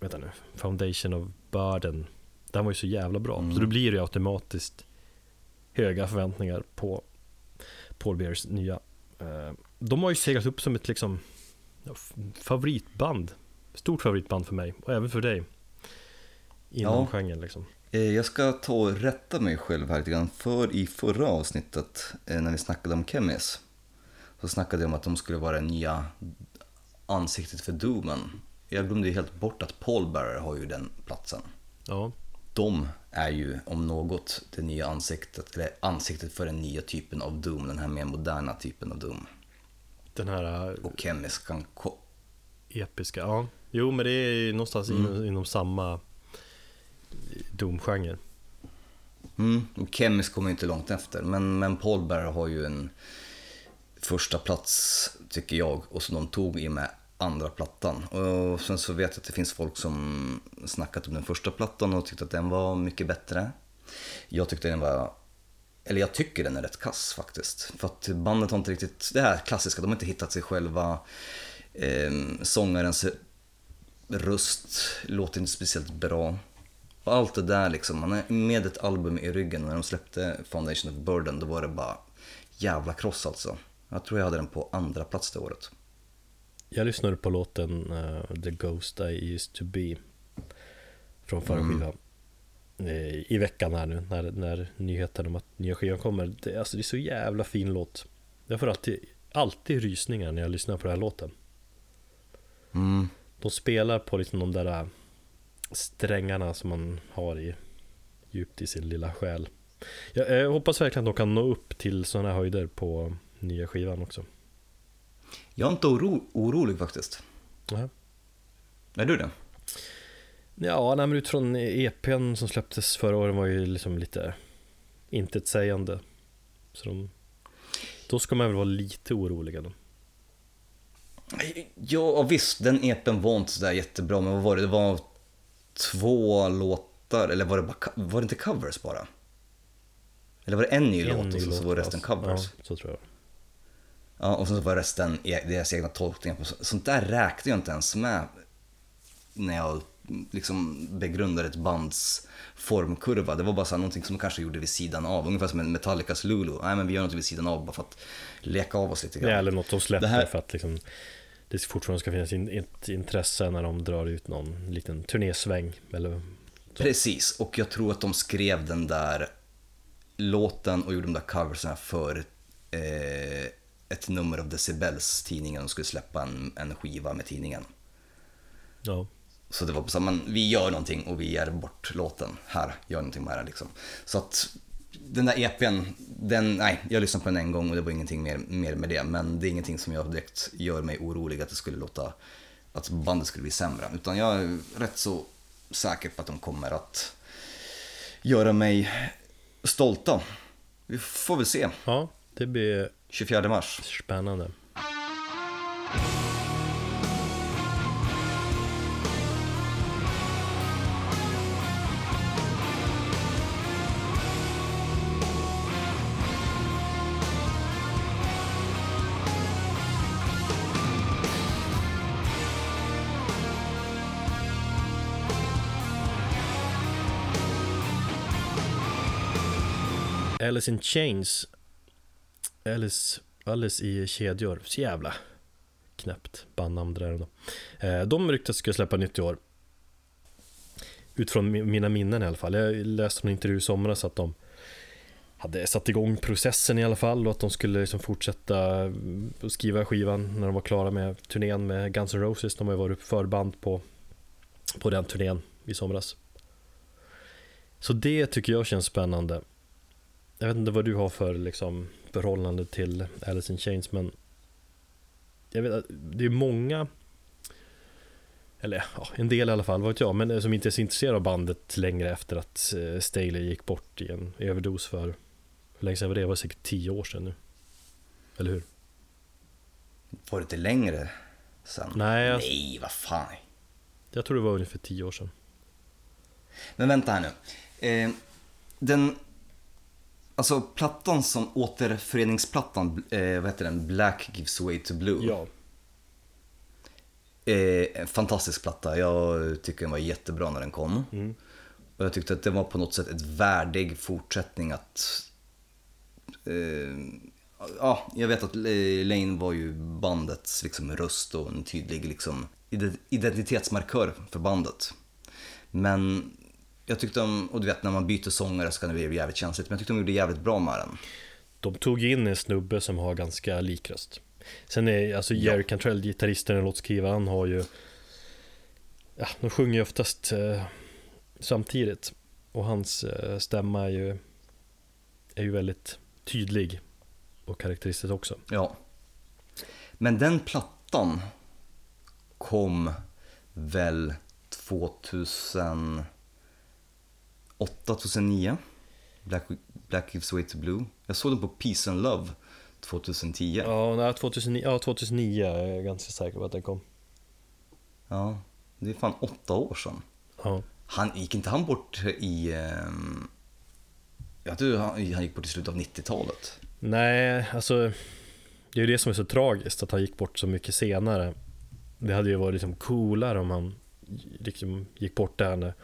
[SPEAKER 1] vänta nu, Foundation of Burden, den var ju så jävla bra.
[SPEAKER 2] Mm.
[SPEAKER 1] Så då blir det ju automatiskt höga förväntningar på Paul Bears nya. Ehm, de har ju seglat upp som ett liksom favoritband. Stort favoritband för mig och även för dig. Inom
[SPEAKER 2] Ja.
[SPEAKER 1] genren liksom.
[SPEAKER 2] Eh, Jag ska ta och rätta mig själv här lite grann. För i förra avsnittet, eh, när vi snackade om Chemis, så snackade jag om att de skulle vara det nya ansiktet för Doomen. Jag glömde ju helt bort att Paul Bearer har ju den platsen.
[SPEAKER 1] Ja,
[SPEAKER 2] De är ju om något det nya ansiktet, eller ansiktet för den nya typen av Doom, den här mer moderna typen av Doom.
[SPEAKER 1] den här eh,
[SPEAKER 2] Och Chemis kan
[SPEAKER 1] Episka, ja. Jo men det är ju någonstans
[SPEAKER 2] Mm.
[SPEAKER 1] inom, inom samma domgenren.
[SPEAKER 2] Mm, och Kemis kommer inte långt efter, men, men Paul har ju en första plats tycker jag, och som de tog i med andra plattan. Och sen så vet jag att det finns folk som snackat om den första plattan och tyckte att den var mycket bättre. Jag tyckte den var, eller jag tycker den är rätt kass faktiskt. För att bandet har inte riktigt, det här klassiska, de har inte hittat sig själva. Eh, sångarens röst låter inte speciellt bra. Och allt det där liksom, man är med ett album i ryggen. När de släppte Foundation of Burden då var det bara jävla kross alltså. Jag tror jag hade den på andra plats det året.
[SPEAKER 1] Jag lyssnade på låten eh, The Ghost I Used To Be Från förra
[SPEAKER 2] Mm.
[SPEAKER 1] skivan eh, I veckan här nu när, när nyheten om att nya skivan kommer det, alltså, det är så jävla fin låt Jag får alltid, alltid rysningar när jag lyssnar på den här låten
[SPEAKER 2] Mm.
[SPEAKER 1] De spelar på liksom de där äh, strängarna som man har i djupt i sin lilla själ. Jag, jag hoppas verkligen att de kan nå upp till sådana här höjder på nya skivan också.
[SPEAKER 2] Jag är inte oro, orolig faktiskt.
[SPEAKER 1] Ja,
[SPEAKER 2] Är du det?
[SPEAKER 1] ja nej, men utifrån EPn som släpptes förra året var ju liksom lite intetsägande. Så de, då ska man väl vara lite orolig ändå.
[SPEAKER 2] Ja visst, den EPn var inte sådär jättebra, men vad var det? Det var två låtar, eller var det, bara, var det inte covers bara? Eller var det en ny
[SPEAKER 1] En
[SPEAKER 2] låt och så, så var resten
[SPEAKER 1] alltså.
[SPEAKER 2] covers?
[SPEAKER 1] Ja, så tror jag.
[SPEAKER 2] Ja, och sen så var resten e- deras egna tolkningar. På, så- sånt där räknar jag inte ens med när jag liksom begrundar ett bands formkurva. Det var bara så här någonting som de kanske gjorde vid sidan av. Ungefär som en Metallicas Lulu. Nej men vi gör något vid sidan av bara för att leka av oss lite
[SPEAKER 1] Ja,
[SPEAKER 2] grann.
[SPEAKER 1] eller något de släpper
[SPEAKER 2] här-
[SPEAKER 1] för att liksom det fortfarande ska finnas in, ett intresse när de drar ut någon liten turnésväng eller så.
[SPEAKER 2] Precis, och jag tror att de skrev den där låten och gjorde de där coversen för eh, ett nummer av Decibels tidningen. De skulle släppa en, en skiva med tidningen.
[SPEAKER 1] Ja,
[SPEAKER 2] Så det var så här, men vi gör någonting och vi ger bort låten. Här, gör någonting med den liksom. Så att den där EPn, den, nej, jag lyssnade på den en gång och det var ingenting mer, mer med det. Men det är ingenting som jag direkt gör mig orolig att det skulle låta, att bandet skulle bli sämre. Utan jag är rätt så säker på att de kommer att göra mig stolta. Vi får väl se,
[SPEAKER 1] ja det blir
[SPEAKER 2] 24 mars.
[SPEAKER 1] spännande. Alice in Chains Alice, Alice i kedjor, så jävla knäppt bandnamn det där ändå. Eh, De ryktas ska släppa nytt i år. Utifrån mina minnen i alla fall. Jag läste en intervju i somras att de hade satt igång processen i alla fall och att de skulle liksom fortsätta eh, skriva skivan när de var klara med turnén med Guns N' Roses. De har ju varit förband på, på den turnén i somras. Så det tycker jag känns spännande. Jag vet inte vad du har för liksom, förhållande till Alice in Chains men jag vet att det är många eller ja, en del i alla fall, vad vet jag, men som inte är så intresserade av bandet längre efter att eh, Staley gick bort i en överdos för hur länge sedan var det? Det var säkert tio år sedan nu. Eller hur?
[SPEAKER 2] Var det inte längre? sen.
[SPEAKER 1] Nej, jag,
[SPEAKER 2] Nej, vad fan.
[SPEAKER 1] jag tror det var ungefär tio år sedan.
[SPEAKER 2] Men vänta här nu. Eh, den, alltså plattan som återföreningsplattan, eh, vad heter den? Black gives way to blue.
[SPEAKER 1] Ja,
[SPEAKER 2] Eh, en fantastisk platta. Jag tycker den var jättebra när den kom.
[SPEAKER 1] Mm.
[SPEAKER 2] Och jag tyckte att det var på något sätt ett värdig fortsättning att... Eh, ja, jag vet att Lane var ju bandets liksom, röst och en tydlig liksom, ide- identitetsmarkör för bandet. Men jag tyckte om, och du vet när man byter sångare så kan det bli jävligt känsligt, men jag tyckte de gjorde jävligt bra med den.
[SPEAKER 1] de tog in en snubbe som har ganska lik röst. Sen är alltså Jerry Cantrell, gitarristen och låtskrivaren, han har ju Ja, de sjunger ju oftast eh, samtidigt Och hans eh, stämma är ju Är ju väldigt tydlig Och karaktäristisk också
[SPEAKER 2] Ja. Men den plattan kom väl 2008, 2009. Black, Black Gives Way to Blue. Jag såg den på Peace and Love 2010. Ja.
[SPEAKER 1] Ja, nej, 2009, ja 2009 är jag ganska säker på att den kom
[SPEAKER 2] det är fan åtta år sedan.
[SPEAKER 1] Ja,
[SPEAKER 2] Han, gick inte han bort i... ehm, Jag tror han, han gick bort i slutet av 90-talet.
[SPEAKER 1] Nej, alltså Det är ju det som är så tragiskt, att han gick bort så mycket senare Det hade ju varit liksom coolare om han liksom gick bort där när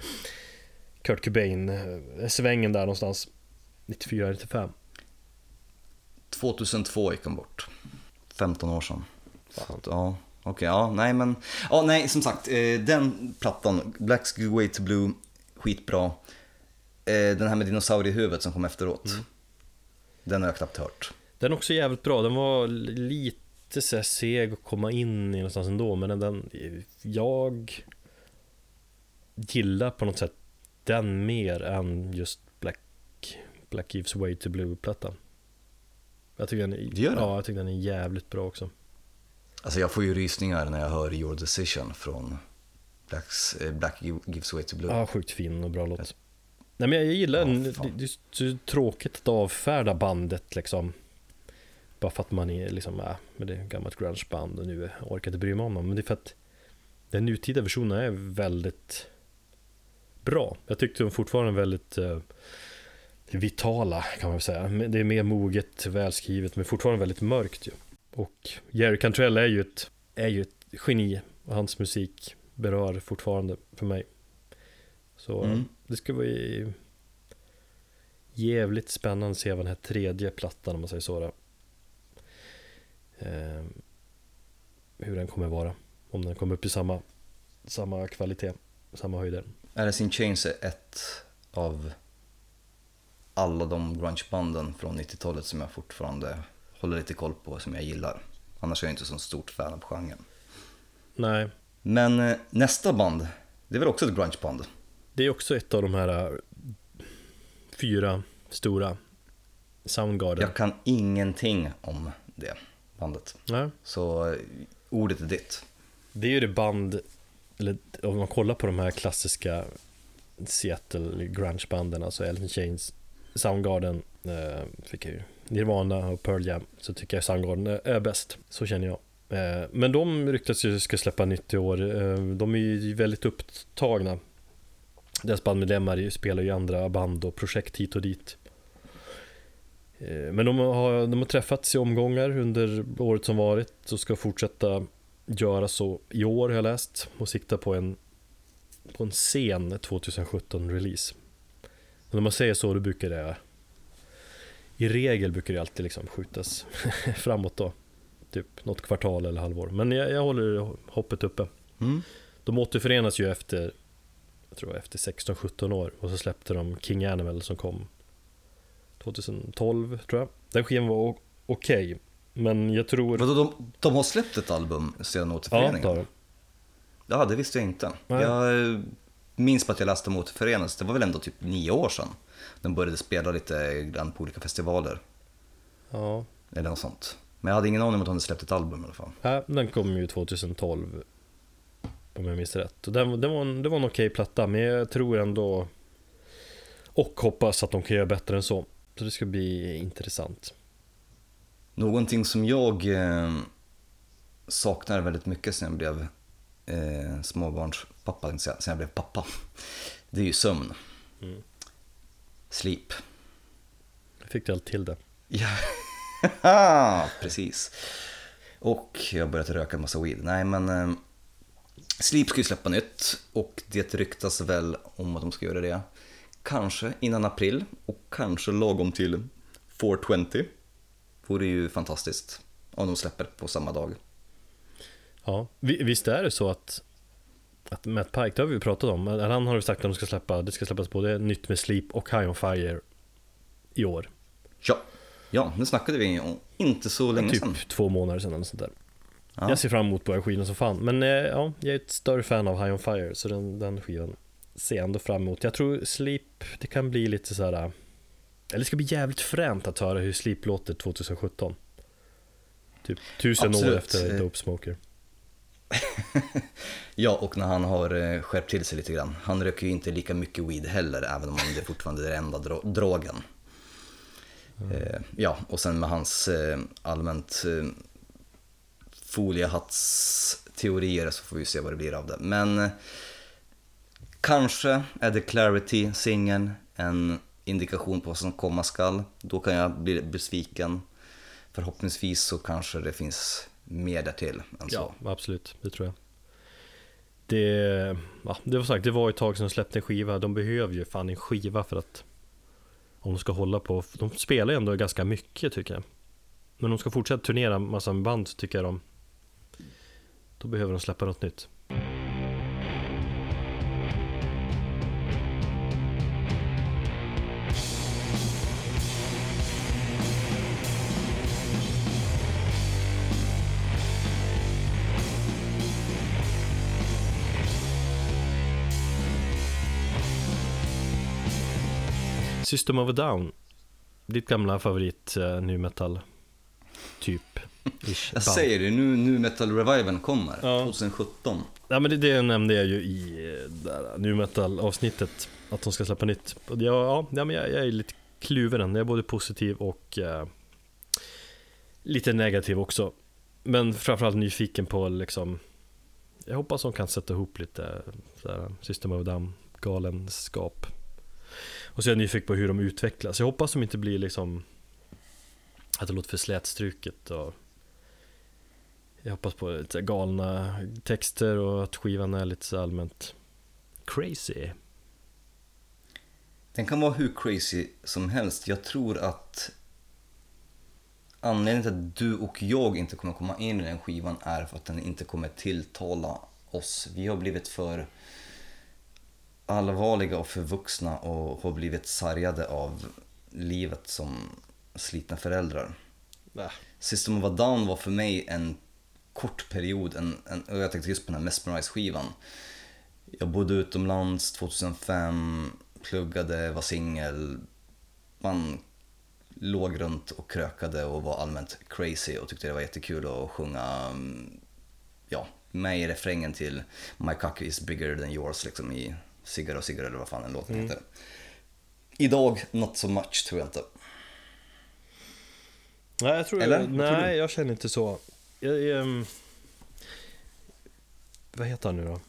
[SPEAKER 1] Kurt Cobain, eh, svängen där någonstans 94-95
[SPEAKER 2] 2002 gick han bort. 15 år sedan. Så ja, okej, ja, nej men. Ja, nej, som sagt, eh, den plattan, Black Give Way to Blue, skitbra. Eh, den här med dinosauriehuvudet som kom efteråt. Den har jag knappt hört.
[SPEAKER 1] Den är också jävligt bra, den var lite så här seg att komma in i någonstans ändå Men den jag gillar på något sätt den mer än just Black, Black Gives Way to Blue-plattan. Jag tycker den är,
[SPEAKER 2] Du gör det?
[SPEAKER 1] ja, jag tycker den är jävligt bra också.
[SPEAKER 2] Alltså jag får ju rysningar när jag hör Your Decision från Blacks, eh, Black Gives Way to Blue.
[SPEAKER 1] Ja, sjukt fin och bra låt. Nej men jag gillar den,
[SPEAKER 2] Ja,
[SPEAKER 1] det, det är tråkigt att avfärda bandet liksom. Bara för att man är liksom, äh, men det är ett gammalt grungeband och nu orkar jag inte bry mig om dem. Men det är för att den nutida versionen är väldigt bra Jag tyckte de fortfarande väldigt eh, vitala kan man säga Det är mer moget, välskrivet men fortfarande väldigt mörkt ju Och Jerry Cantrell är ju ett, är ju ett geni hans musik berör fortfarande för mig Så
[SPEAKER 2] Mm.
[SPEAKER 1] det ska bli jävligt spännande att se vad den här tredje plattan om man säger så då. Eh, hur den kommer vara. Om den kommer upp i samma, samma kvalitet, samma höjder.
[SPEAKER 2] Alice in Chains är ett av alla de grungebanden från 90-talet som jag fortfarande håller lite koll på, som jag gillar. Annars är jag inte så stort fan av genren.
[SPEAKER 1] Nej,
[SPEAKER 2] Men eh, nästa band, det är väl också ett grungeband?
[SPEAKER 1] det är också ett av de här eh, fyra stora Soundgarden.
[SPEAKER 2] Jag kan ingenting om det bandet.
[SPEAKER 1] Nej,
[SPEAKER 2] Så eh, ordet är ditt.
[SPEAKER 1] det är ju det band, eller om man kollar på de här klassiska Seattle grungebanden, alltså Elton Chains, Soundgarden, eh, fick jag ju Nirvana och Pearl Jam, så tycker jag Soundgarden är, är bäst. Så känner jag. Eh, men de ryktas ju ska släppa nytt i år. Eh, de är ju väldigt upptagna. Deras bandmedlemmar spelar ju andra band och projekt hit och dit. Eh, men de har, de har träffats i omgångar under året som varit och ska fortsätta göra så i år har jag läst och sikta på en, på en sen 2017 release. Och när man säger så då brukar det i regel brukar det alltid liksom skjutas framåt då. Typ något kvartal eller halvår. Men jag, jag håller hoppet uppe.
[SPEAKER 2] Mm.
[SPEAKER 1] De återförenas ju efter jag tror efter 16-17 år och så släppte de King Animal som kom 2012 tror jag. Den skivan var okej. Men jag tror...
[SPEAKER 2] Vadå, de, de har släppt ett album sedan
[SPEAKER 1] Ja,
[SPEAKER 2] återföreningen?
[SPEAKER 1] det har.
[SPEAKER 2] Ja, det visste jag inte.
[SPEAKER 1] Nej.
[SPEAKER 2] Jag eh, minns på att jag läste om återförenas, det var väl ändå typ nio år sedan. De började spela lite grann på olika festivaler,
[SPEAKER 1] Ja,
[SPEAKER 2] eller något sånt. Men jag hade ingen aning om att de hade släppt ett album i alla fall.
[SPEAKER 1] Ja, den kom ju 2012 Om jag minns rätt och den, den var en, det var en okej platta men jag tror ändå Och hoppas att de kan göra bättre än så Så det ska bli intressant
[SPEAKER 2] Någonting som jag eh, saknar väldigt mycket sen jag blev eh, småbarnspappa, sen jag blev pappa. Det är ju sömn.
[SPEAKER 1] Mm.
[SPEAKER 2] Sleep.
[SPEAKER 1] Fick du allt till det?
[SPEAKER 2] Ja, precis. Och jag har börjat röka en massa weed. Nej men eh, Sleep ska ju släppa nytt och det ryktas väl om att de ska göra det. Kanske innan april och kanske lagom till 420. Vore ju fantastiskt om de släpper på samma dag.
[SPEAKER 1] Ja, Vi- visst är det så att, att Matt Pike, det har vi ju pratat om, han har ju sagt att de ska släppa, det ska släppas både nytt med Sleep och High on Fire i år.
[SPEAKER 2] Ja, ja nu snackade vi om inte så länge
[SPEAKER 1] typ
[SPEAKER 2] sedan.
[SPEAKER 1] två månader sedan eller sånt där.
[SPEAKER 2] Ja.
[SPEAKER 1] Jag ser fram emot båda skivorna som fan. Men eh, ja, jag är ett större fan av High on Fire, så den, den skivan ser jag ändå fram emot. Jag tror Sleep, det kan bli lite så här. Eller det ska bli jävligt fränt att höra hur Sleep låter 2017. Typ tusen år
[SPEAKER 2] Absolut.
[SPEAKER 1] efter
[SPEAKER 2] Eh,
[SPEAKER 1] Dope Smoker.
[SPEAKER 2] Ja, och när han har eh, skärpt till sig lite grann. Han röker ju inte lika mycket weed heller, även om det fortfarande är den enda dro- drogen. Eh, ja, och sen med hans eh, allmänt eh, foliehattsteorier så får vi se vad det blir av det. Men kanske är det Clarity-singeln en indikation på vad som komma skall. Då kan jag bli besviken. Förhoppningsvis så kanske det finns mer därtill än så.
[SPEAKER 1] Ja, absolut, det tror jag. Det, ja, det var sagt, det var ett tag sedan de släppte en skiva. De behöver ju fan en skiva för att om de ska hålla på, de spelar ju ändå ganska mycket tycker jag. Men om de ska fortsätta turnera massa med band så tycker jag de då behöver de släppa något nytt. System of a Down, ditt gamla favorit uh, nu metal. Typ. Ish,
[SPEAKER 2] Jag säger det, nu, nu Metal Reviven kommer,
[SPEAKER 1] Ja.
[SPEAKER 2] 2017.
[SPEAKER 1] Ja men det, det nämnde jag ju i där, nu metal avsnittet Att de ska släppa nytt. Jag, ja, ja, men jag, jag är lite kluven Jag är både positiv och eh, Lite negativ också. Men framförallt nyfiken på liksom Jag hoppas de kan sätta ihop lite sådär, System of a Down galenskap och så är jag nyfiken på hur de utvecklas Jag hoppas de inte blir liksom Att det låter för slätstruket och jag hoppas på lite galna texter och att skivan är lite så allmänt crazy.
[SPEAKER 2] Den kan vara hur crazy som helst. Jag tror att anledningen till att du och jag inte kommer komma in i den skivan är för att den inte kommer tilltala oss. Vi har blivit för allvarliga och för vuxna och har blivit sargade av livet som slitna föräldrar.
[SPEAKER 1] Äh.
[SPEAKER 2] System of a Down var för mig en kort period, en, en, och jag tänkte just på den här Mesmerize-skivan. Jag bodde utomlands 2005, pluggade, var singel. Man låg runt och krökade och var allmänt crazy och tyckte det var jättekul att sjunga mm, ja, med i refrängen till My cock is bigger than yours liksom i Ciggar och ciggar eller vad fan den låten
[SPEAKER 1] Mm.
[SPEAKER 2] heter. Idag, not so much tror jag inte.
[SPEAKER 1] Nej, jag tror,
[SPEAKER 2] Eller? Tror
[SPEAKER 1] nej,
[SPEAKER 2] du?
[SPEAKER 1] jag känner inte så. Jag, jag, ehm, vad heter han nu då?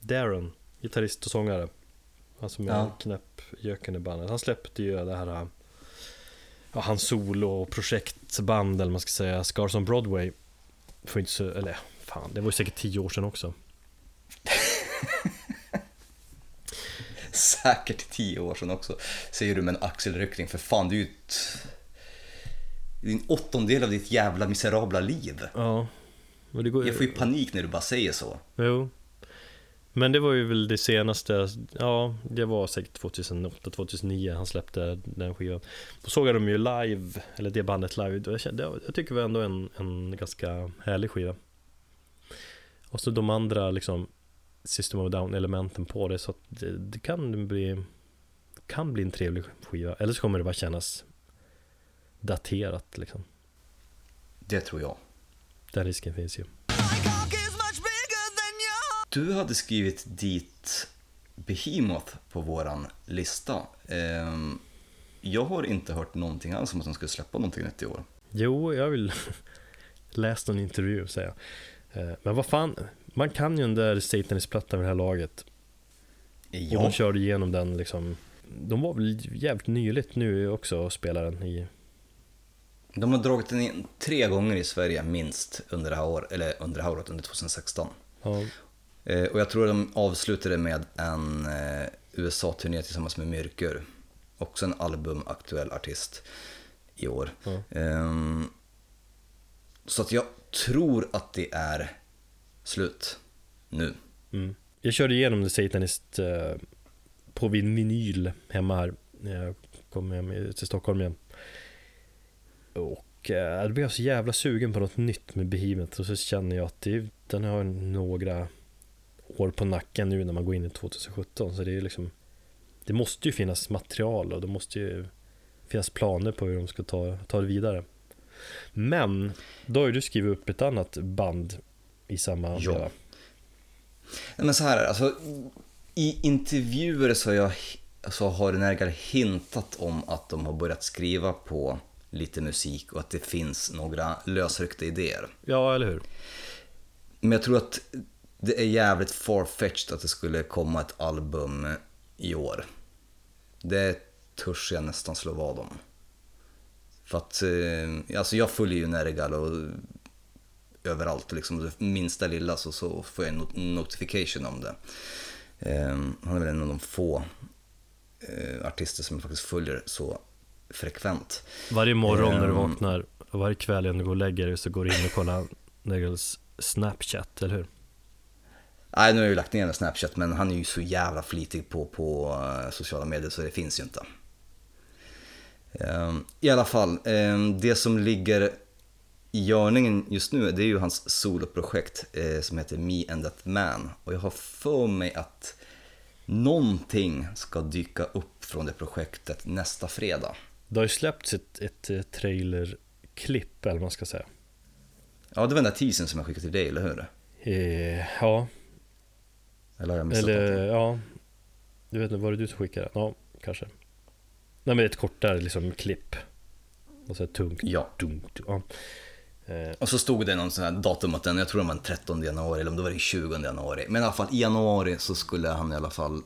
[SPEAKER 1] Darren, gitarrist och sångare. Han som är
[SPEAKER 2] Ja.
[SPEAKER 1] knäppjöken i bandet. Han släppte ju det här, ja, hans solo projektband eller man ska säga, Scars on Broadway. För inte så, eller fan, det var ju säkert tio år sedan också.
[SPEAKER 2] Säkert tio år sedan också. Säger du med en axelryckning, för fan det är ju ett... Det är en åttondel av ditt jävla miserabla liv.
[SPEAKER 1] Ja. Men det går,
[SPEAKER 2] Jag får ju panik när du bara säger så.
[SPEAKER 1] Jo. Men det var ju väl det senaste, ja det var säkert 2008, 2009 han släppte den skivan. Då såg jag dem ju live, eller det bandet live, och jag, kände, jag tycker det var ändå en, en ganska härlig skiva. Och så de andra liksom System of a Down elementen på det, så att det, det kan bli kan bli en trevlig skiva, eller så kommer det bara kännas daterat liksom.
[SPEAKER 2] Det tror jag.
[SPEAKER 1] Den risken finns ju.
[SPEAKER 2] Du hade skrivit dit Behemoth på våran lista. Ehm, Jag har inte hört någonting alls om att de skulle släppa någonting nytt i år.
[SPEAKER 1] Jo, jag vill läst någon intervju säger jag. Eh, Men vad fan, man kan ju den där Satanist-plattan vid det här laget. Och
[SPEAKER 2] Ja,
[SPEAKER 1] de körde igenom den liksom. De var väl jävligt nyligt nu också och spelade den i...
[SPEAKER 2] de har dragit den in tre gånger i Sverige minst under det här året, eller under det här året, under 2016.
[SPEAKER 1] Ja,
[SPEAKER 2] Eh, och jag tror de avslutade med en eh, USA-turné tillsammans med Myrkur. Också en albumaktuell artist i år.
[SPEAKER 1] Ja.
[SPEAKER 2] Ehm, så att jag tror att det är slut nu.
[SPEAKER 1] mm. Jag körde igenom The Satanist eh, på vinyl hemma här. när Jag kom hem till Stockholm igen. Och eh, då blev jag så jävla sugen på något nytt med Behemoth och så känner jag att det, den har några år på nacken nu när man går in i 2017 så det är liksom Det måste ju finnas material och det måste ju finnas planer på hur de ska ta, ta det vidare. Men då har ju du skrivit upp ett annat band i samma
[SPEAKER 2] Ja.
[SPEAKER 1] veva.
[SPEAKER 2] Men så här alltså, I intervjuer så jag, så har Nergal hintat om att de har börjat skriva på lite musik och att det finns några lösryckta idéer.
[SPEAKER 1] Ja, eller hur?
[SPEAKER 2] Men jag tror att det är jävligt farfetched att det skulle komma ett album i år. Det törs jag nästan slå vad om. För att, eh, alltså jag följer ju Nergal och överallt, liksom det minsta lilla så, så får jag en not- notification om det. Eh, han är väl en av de få eh, artister som jag faktiskt följer så frekvent.
[SPEAKER 1] Varje morgon när du
[SPEAKER 2] Ehm.
[SPEAKER 1] vaknar och varje kväll innan du går och lägger dig så går du in och kollar Negals Snapchat, eller hur?
[SPEAKER 2] Nej, nu har jag ju lagt ner Snapchat, men han är ju så jävla flitig på, på eh, sociala medier så det finns ju inte. Ehm, I alla fall, ehm, det som ligger i görningen just nu det är ju hans soloprojekt eh, som heter Me and That Man. Och jag har för mig att någonting ska dyka upp från det projektet nästa fredag.
[SPEAKER 1] Det har ju släppts ett, ett eh, trailerklipp, eller vad man ska säga.
[SPEAKER 2] Ja, det var den där teasern som jag skickade till dig, eller hur?
[SPEAKER 1] Eh, ja,
[SPEAKER 2] Eller har jag missat
[SPEAKER 1] eller ja. Du vet inte, var det du som skickade? Ja, kanske. Nej men ett kortare liksom klipp. Och så tungt.
[SPEAKER 2] Ja.
[SPEAKER 1] Dunk, ja. Eh,
[SPEAKER 2] Och så stod det någon sån här datum att den, jag tror det var den 13 januari eller om det var den 20 januari. Men i alla fall i januari så skulle han i alla fall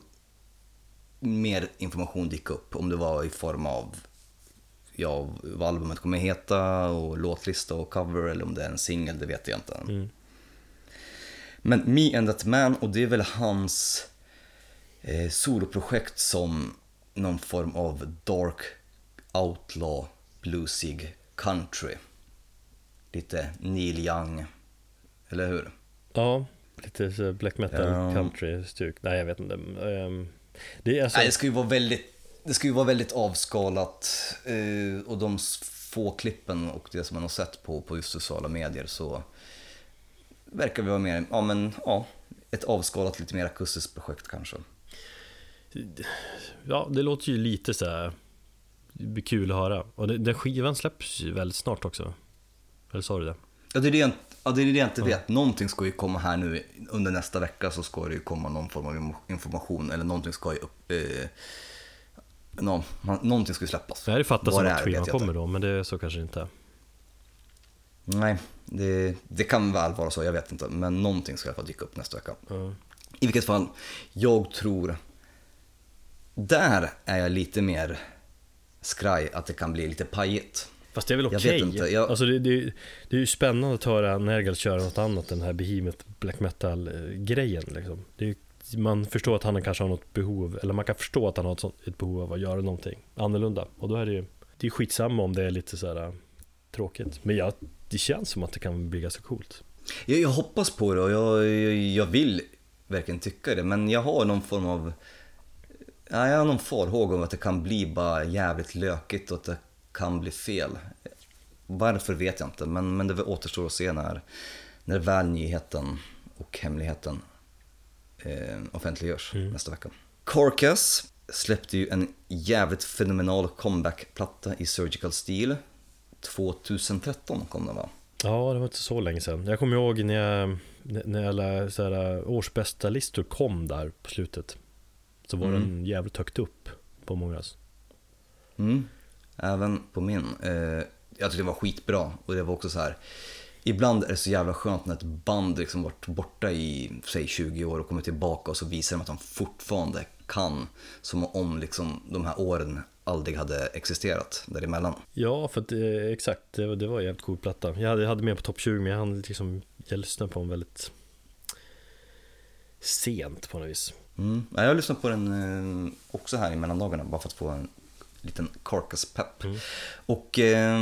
[SPEAKER 2] mer information dyka upp. Om det var i form av ja, vad albumet kommer heta och låtlista och cover eller om det är en singel, det vet jag inte.
[SPEAKER 1] mm.
[SPEAKER 2] Men Me and That Man och det är väl hans eh, soloprojekt som någon form av dark outlaw bluesig country. Lite Neil Young, eller hur?
[SPEAKER 1] Ja, lite så black metal
[SPEAKER 2] Ja.
[SPEAKER 1] country stuk. Nej jag vet inte. Ehm, det är alltså,
[SPEAKER 2] Nej, det ska ju vara väldigt, det ska ju vara väldigt avskalat eh, och de få klippen och det som man har sett på, på just sociala medier så verkar vi vara mer, ja men ja, ett avskalat lite mer akustiskt projekt kanske.
[SPEAKER 1] ja det låter ju lite så här. Kul att höra. Och den skivan släpps ju väldigt snart också. Eller sa du det?
[SPEAKER 2] Ja, det är det jag, ja, det är det jag inte vet. Någonting ska ju komma här nu under nästa vecka så ska det ju komma någon form av information eller någonting ska ju upp... Eh, nå, man- någonting ska ju släppas.
[SPEAKER 1] Det här fattas som att skivan kommer då, men det är så kanske inte är.
[SPEAKER 2] Nej, det, det kan väl vara så, jag vet inte. Men någonting ska i alla fall dyka upp nästa vecka.
[SPEAKER 1] Ja.
[SPEAKER 2] I vilket fall, jag tror... Där är jag lite mer skraj att det kan bli lite pajigt.
[SPEAKER 1] Fast det är väl
[SPEAKER 2] Jag
[SPEAKER 1] okej?
[SPEAKER 2] vet inte, jag-
[SPEAKER 1] Alltså det, det, det är ju spännande att höra Nergal köra något annat än den här Behemoth black metal eh, grejen liksom. är, Man förstår att han kanske har något behov, eller man kan förstå att han har ett, sånt, ett behov av att göra någonting annorlunda. Och då är det ju, det är skitsamma om det är lite så här äh, tråkigt. Men ja, det känns som att det kan bli ganska coolt.
[SPEAKER 2] Jag, jag hoppas på det och jag, jag, jag vill verkligen tycka det, men jag har någon form av... Ja, jag har någon farhåga om att det kan bli bara jävligt lökigt och att det kan bli fel. Varför vet jag inte, men, men det återstår att se när, när väl nyheten och hemligheten eh, offentliggörs nästa vecka. Carcass släppte ju en jävligt fenomenal comeback-platta i Surgical Steel. 2013 kom den va?
[SPEAKER 1] Ja, det var inte så länge sedan. Jag kommer ihåg när, jag, när alla så här, årsbästa listor kom där på slutet. Så var
[SPEAKER 2] Mm.
[SPEAKER 1] den jävligt högt upp på mångas.
[SPEAKER 2] Mm. Även på min. Eh, jag tyckte det var skitbra och det var också så här. ibland är det så jävla skönt när ett band liksom varit borta i, säg 20 år och kommer tillbaka och så visar de att de fortfarande kan. Som om liksom de här åren aldrig hade existerat däremellan.
[SPEAKER 1] Ja, för att, eh, exakt, det, var- det var en jävligt cool platta. Jag hade, jag hade med på topp 20 men jag hann liksom, jag lyssnade på den väldigt sent på något vis.
[SPEAKER 2] Mm. Ja, Jag har lyssnat på den eh, också här i mellandagarna bara för att få en liten carcass-pepp.
[SPEAKER 1] Mm.
[SPEAKER 2] Och eh,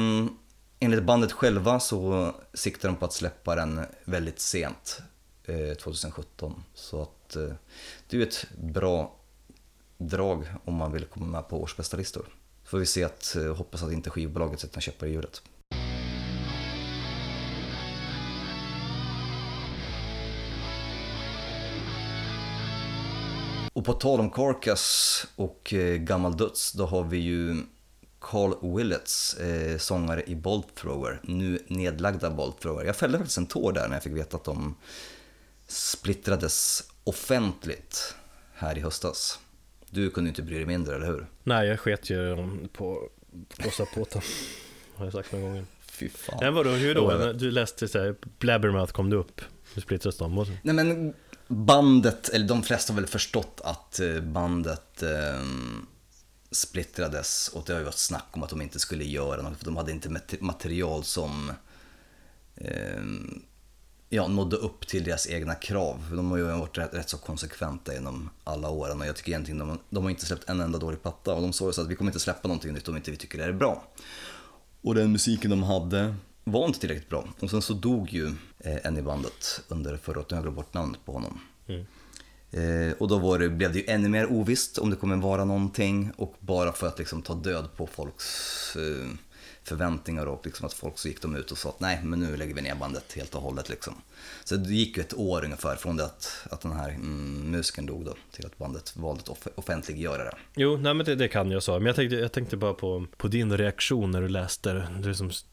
[SPEAKER 2] enligt bandet själva så siktar de på att släppa den väldigt sent, eh, 2017. Så att eh, det är ett bra drag om man vill komma med på årsbästa listor. Får vi se att, eh, hoppas att inte skivbolaget sätter en käppar i hjulet. Och på tal om Carcass och eh, gammal döds, då har vi ju Carl Willets, eh, sångare i Bolt Thrower, nu nedlagda Bolt Thrower. Jag fällde faktiskt en tår där när jag fick veta att de splittrades offentligt här i höstas. Du kunde inte bry dig mindre, eller hur?
[SPEAKER 1] Nej, jag sket ju på Åsa Påta. Har jag sagt några gånger.
[SPEAKER 2] Fy fan.
[SPEAKER 1] Men vadå, hur då? Du läste såhär, Blabbermouth kom du upp. Hur splittras de?
[SPEAKER 2] Nej men bandet, eller de flesta har väl förstått att eh, bandet eh, splittrades och det har ju varit snack om att de inte skulle göra något för de hade inte material som eh, ja, nådde upp till deras egna krav. De har ju varit rätt, rätt så konsekventa genom alla åren och jag tycker egentligen de, de har inte släppt en enda dålig platta och de sa ju så att vi kommer inte släppa någonting nytt om inte vi tycker det är bra. Och den musiken de hade var inte tillräckligt bra. Och sen så dog ju eh, en i bandet under förra året, jag glömt bort namnet på honom.
[SPEAKER 1] Mm.
[SPEAKER 2] Eh, och då var det, blev det ju ännu mer ovisst om det kommer vara någonting och bara för att liksom ta död på folks eh, förväntningar och liksom att folk så gick de ut och sa att nej men nu lägger vi ner bandet helt och hållet liksom. Så det gick ju ett år ungefär från det att, att den här mm, musikern dog då till att bandet valde att off- offentliggöra det.
[SPEAKER 1] Jo, nej men det, det kan jag sa. Men jag tänkte, jag tänkte bara på, på din reaktion när du läste det. Du som s-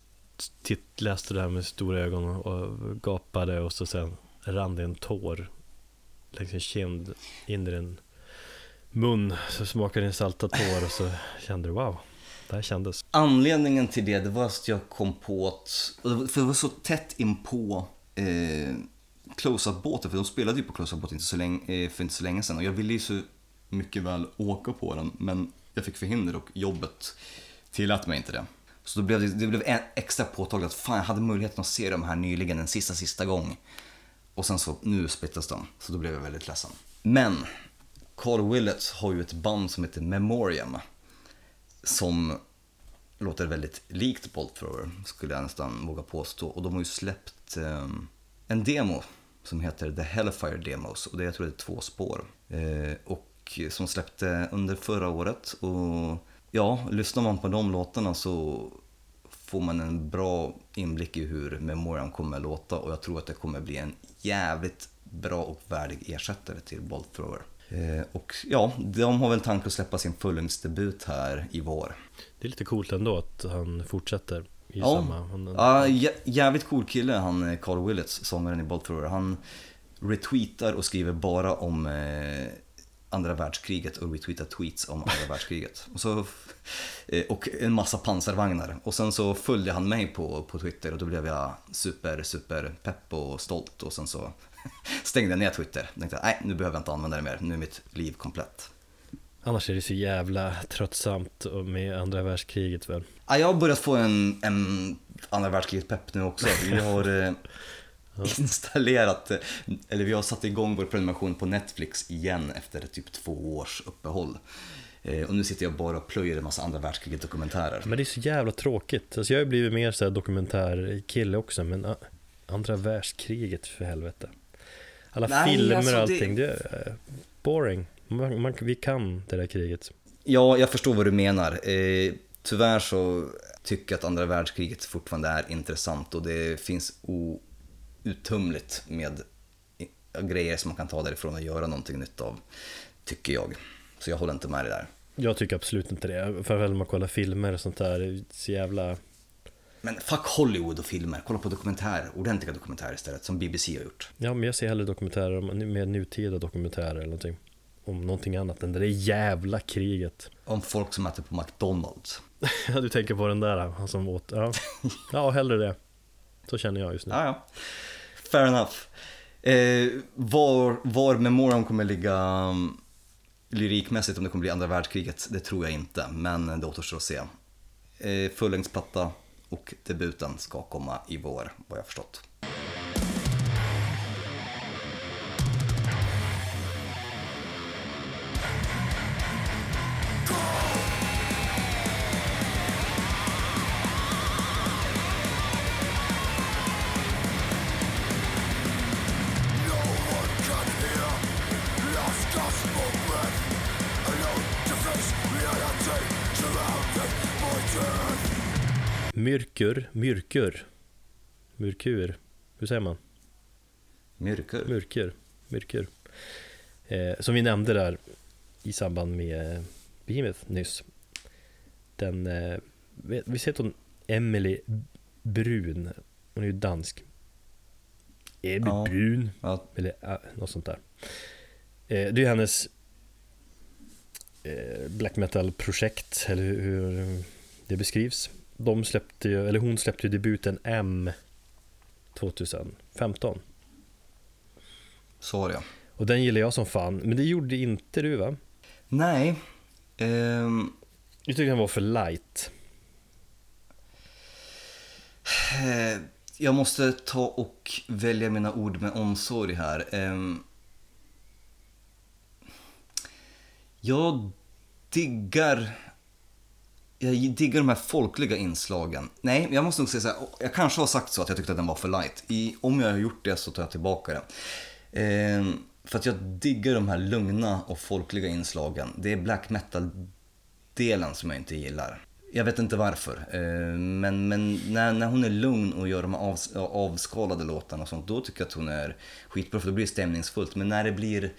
[SPEAKER 1] titt, läste det här med stora ögon och, gapade och så sen rann det en tår längs en kind in i din mun. Så smakade din salta tår och så kände du wow, det här kändes.
[SPEAKER 2] Anledningen till det, det var att jag kom på att, för det var så tätt in på eh, Close-Up-båten, för de spelade ju på Close-Up-båten inte så länge, eh, för inte så länge sedan och jag ville ju så mycket väl åka på den, men jag fick förhinder och jobbet tillät mig inte det. Så då blev det, det blev extra påtagligt att fan, jag hade möjligheten att se de här nyligen en sista, sista gång. Och sen så, nu splittas de, så då blev jag väldigt ledsen. Men, Carl Willets har ju ett band som heter Memoriam som låter väldigt likt Bolt Thrower, skulle jag nästan våga påstå. Och de har ju släppt eh, en demo som heter The Hellfire Demos och det jag tror det är två spår. Eh, och som släppte under förra året. Och ja, lyssnar man på de låtarna så får man en bra inblick i hur Memoriam kommer att låta och jag tror att det kommer bli en jävligt bra och värdig ersättare till Bolt Thrower. Eh, och ja, de har väl tanke att släppa sin fullängdsdebut här i vår.
[SPEAKER 1] Det är lite coolt ändå att han fortsätter i
[SPEAKER 2] Ja.
[SPEAKER 1] samma... Han,
[SPEAKER 2] Ja, jä- jävligt cool kille han eh, Carl Willets, sångaren i Bolt Thrower. Han retweetar och skriver bara om eh, andra världskriget och retweetar tweets om andra världskriget. Och, så, eh, och en massa pansarvagnar. Och sen så följde han mig på, på Twitter och då blev jag super, super pepp och stolt. Och sen så stängde jag ner Twitter. Jag tänkte nej, nu behöver jag inte använda det mer. Nu är mitt liv komplett.
[SPEAKER 1] Annars är det så jävla tröttsamt med andra världskriget väl.
[SPEAKER 2] Ja, jag har börjat få en, en andra världskriget-pepp nu också. Vi har eh, installerat, eh, eller vi har satt igång vår prenumeration på Netflix igen efter typ två års uppehåll. Eh, och nu sitter jag bara och plöjer en massa andra världskriget-dokumentärer.
[SPEAKER 1] Men det är så jävla tråkigt. Alltså jag har blivit mer så här dokumentärkille också, men a- andra världskriget för helvete. Alla
[SPEAKER 2] Nej,
[SPEAKER 1] filmer
[SPEAKER 2] alltså
[SPEAKER 1] och
[SPEAKER 2] det-
[SPEAKER 1] allting, det... är eh, boring. Man, man, vi kan det där kriget.
[SPEAKER 2] Ja, jag förstår vad du menar. Eh, tyvärr så tycker jag att andra världskriget fortfarande är intressant och det finns outtömligt med grejer som man kan ta därifrån och göra någonting nytt av, tycker jag. Så jag håller inte med dig där.
[SPEAKER 1] Jag tycker absolut inte det. För väl man kollar filmer och sånt där, så jävla...
[SPEAKER 2] Men fuck Hollywood och filmer, kolla på dokumentärer, ordentliga dokumentärer istället, som BBC har gjort.
[SPEAKER 1] Ja, men jag ser hellre dokumentärer, om, mer nutida dokumentärer eller någonting. Om någonting annat än det där jävla kriget.
[SPEAKER 2] Om folk som äter på McDonalds.
[SPEAKER 1] Ja, du tänker på den där, han som åt... Ja, ja hellre det. Så känner jag just nu.
[SPEAKER 2] Ja, ja. Fair enough. Eh, var, var Memoriam kommer ligga um, lyrikmässigt, om det kommer bli andra världskriget, det tror jag inte. Men det återstår att se. Eh, Fullängdsplatta och debuten ska komma i vår, vad jag förstått.
[SPEAKER 1] Myrkur, myrkur, myrkur. Hur säger man?
[SPEAKER 2] Myrkur.
[SPEAKER 1] Myrkur, myrkur. Eh, som vi nämnde där i samband med eh, Behemoth nyss. Den, eh, vi, ser hon Emily Brun. Hon är ju dansk. Emily
[SPEAKER 2] Ja.
[SPEAKER 1] Brun.
[SPEAKER 2] Ja,
[SPEAKER 1] Eller äh, något sånt där. Eh, det är hennes eh, black metal-projekt, eller hur det beskrivs. De släppte ju, eller hon släppte ju debuten M 2015.
[SPEAKER 2] så var det ja.
[SPEAKER 1] Och den gillar jag som fan, men det gjorde inte du va?
[SPEAKER 2] Nej.
[SPEAKER 1] Jag tyckte den var för light.
[SPEAKER 2] Eh, Jag måste ta och välja mina ord med omsorg här. Ehm, Jag diggar jag diggar de här folkliga inslagen. Nej, jag måste nog säga så här. Jag kanske har sagt så att jag tyckte att den var för light. I, om jag har gjort det så tar jag tillbaka det. Ehm, för att jag diggar de här lugna och folkliga inslagen. Det är black metal-delen som jag inte gillar. Jag vet inte varför. Eh, Men, men när, när hon är lugn och gör de här av, avskalade låtarna och sånt, då tycker jag att hon är skitbra för då blir det stämningsfullt. Men när det blir,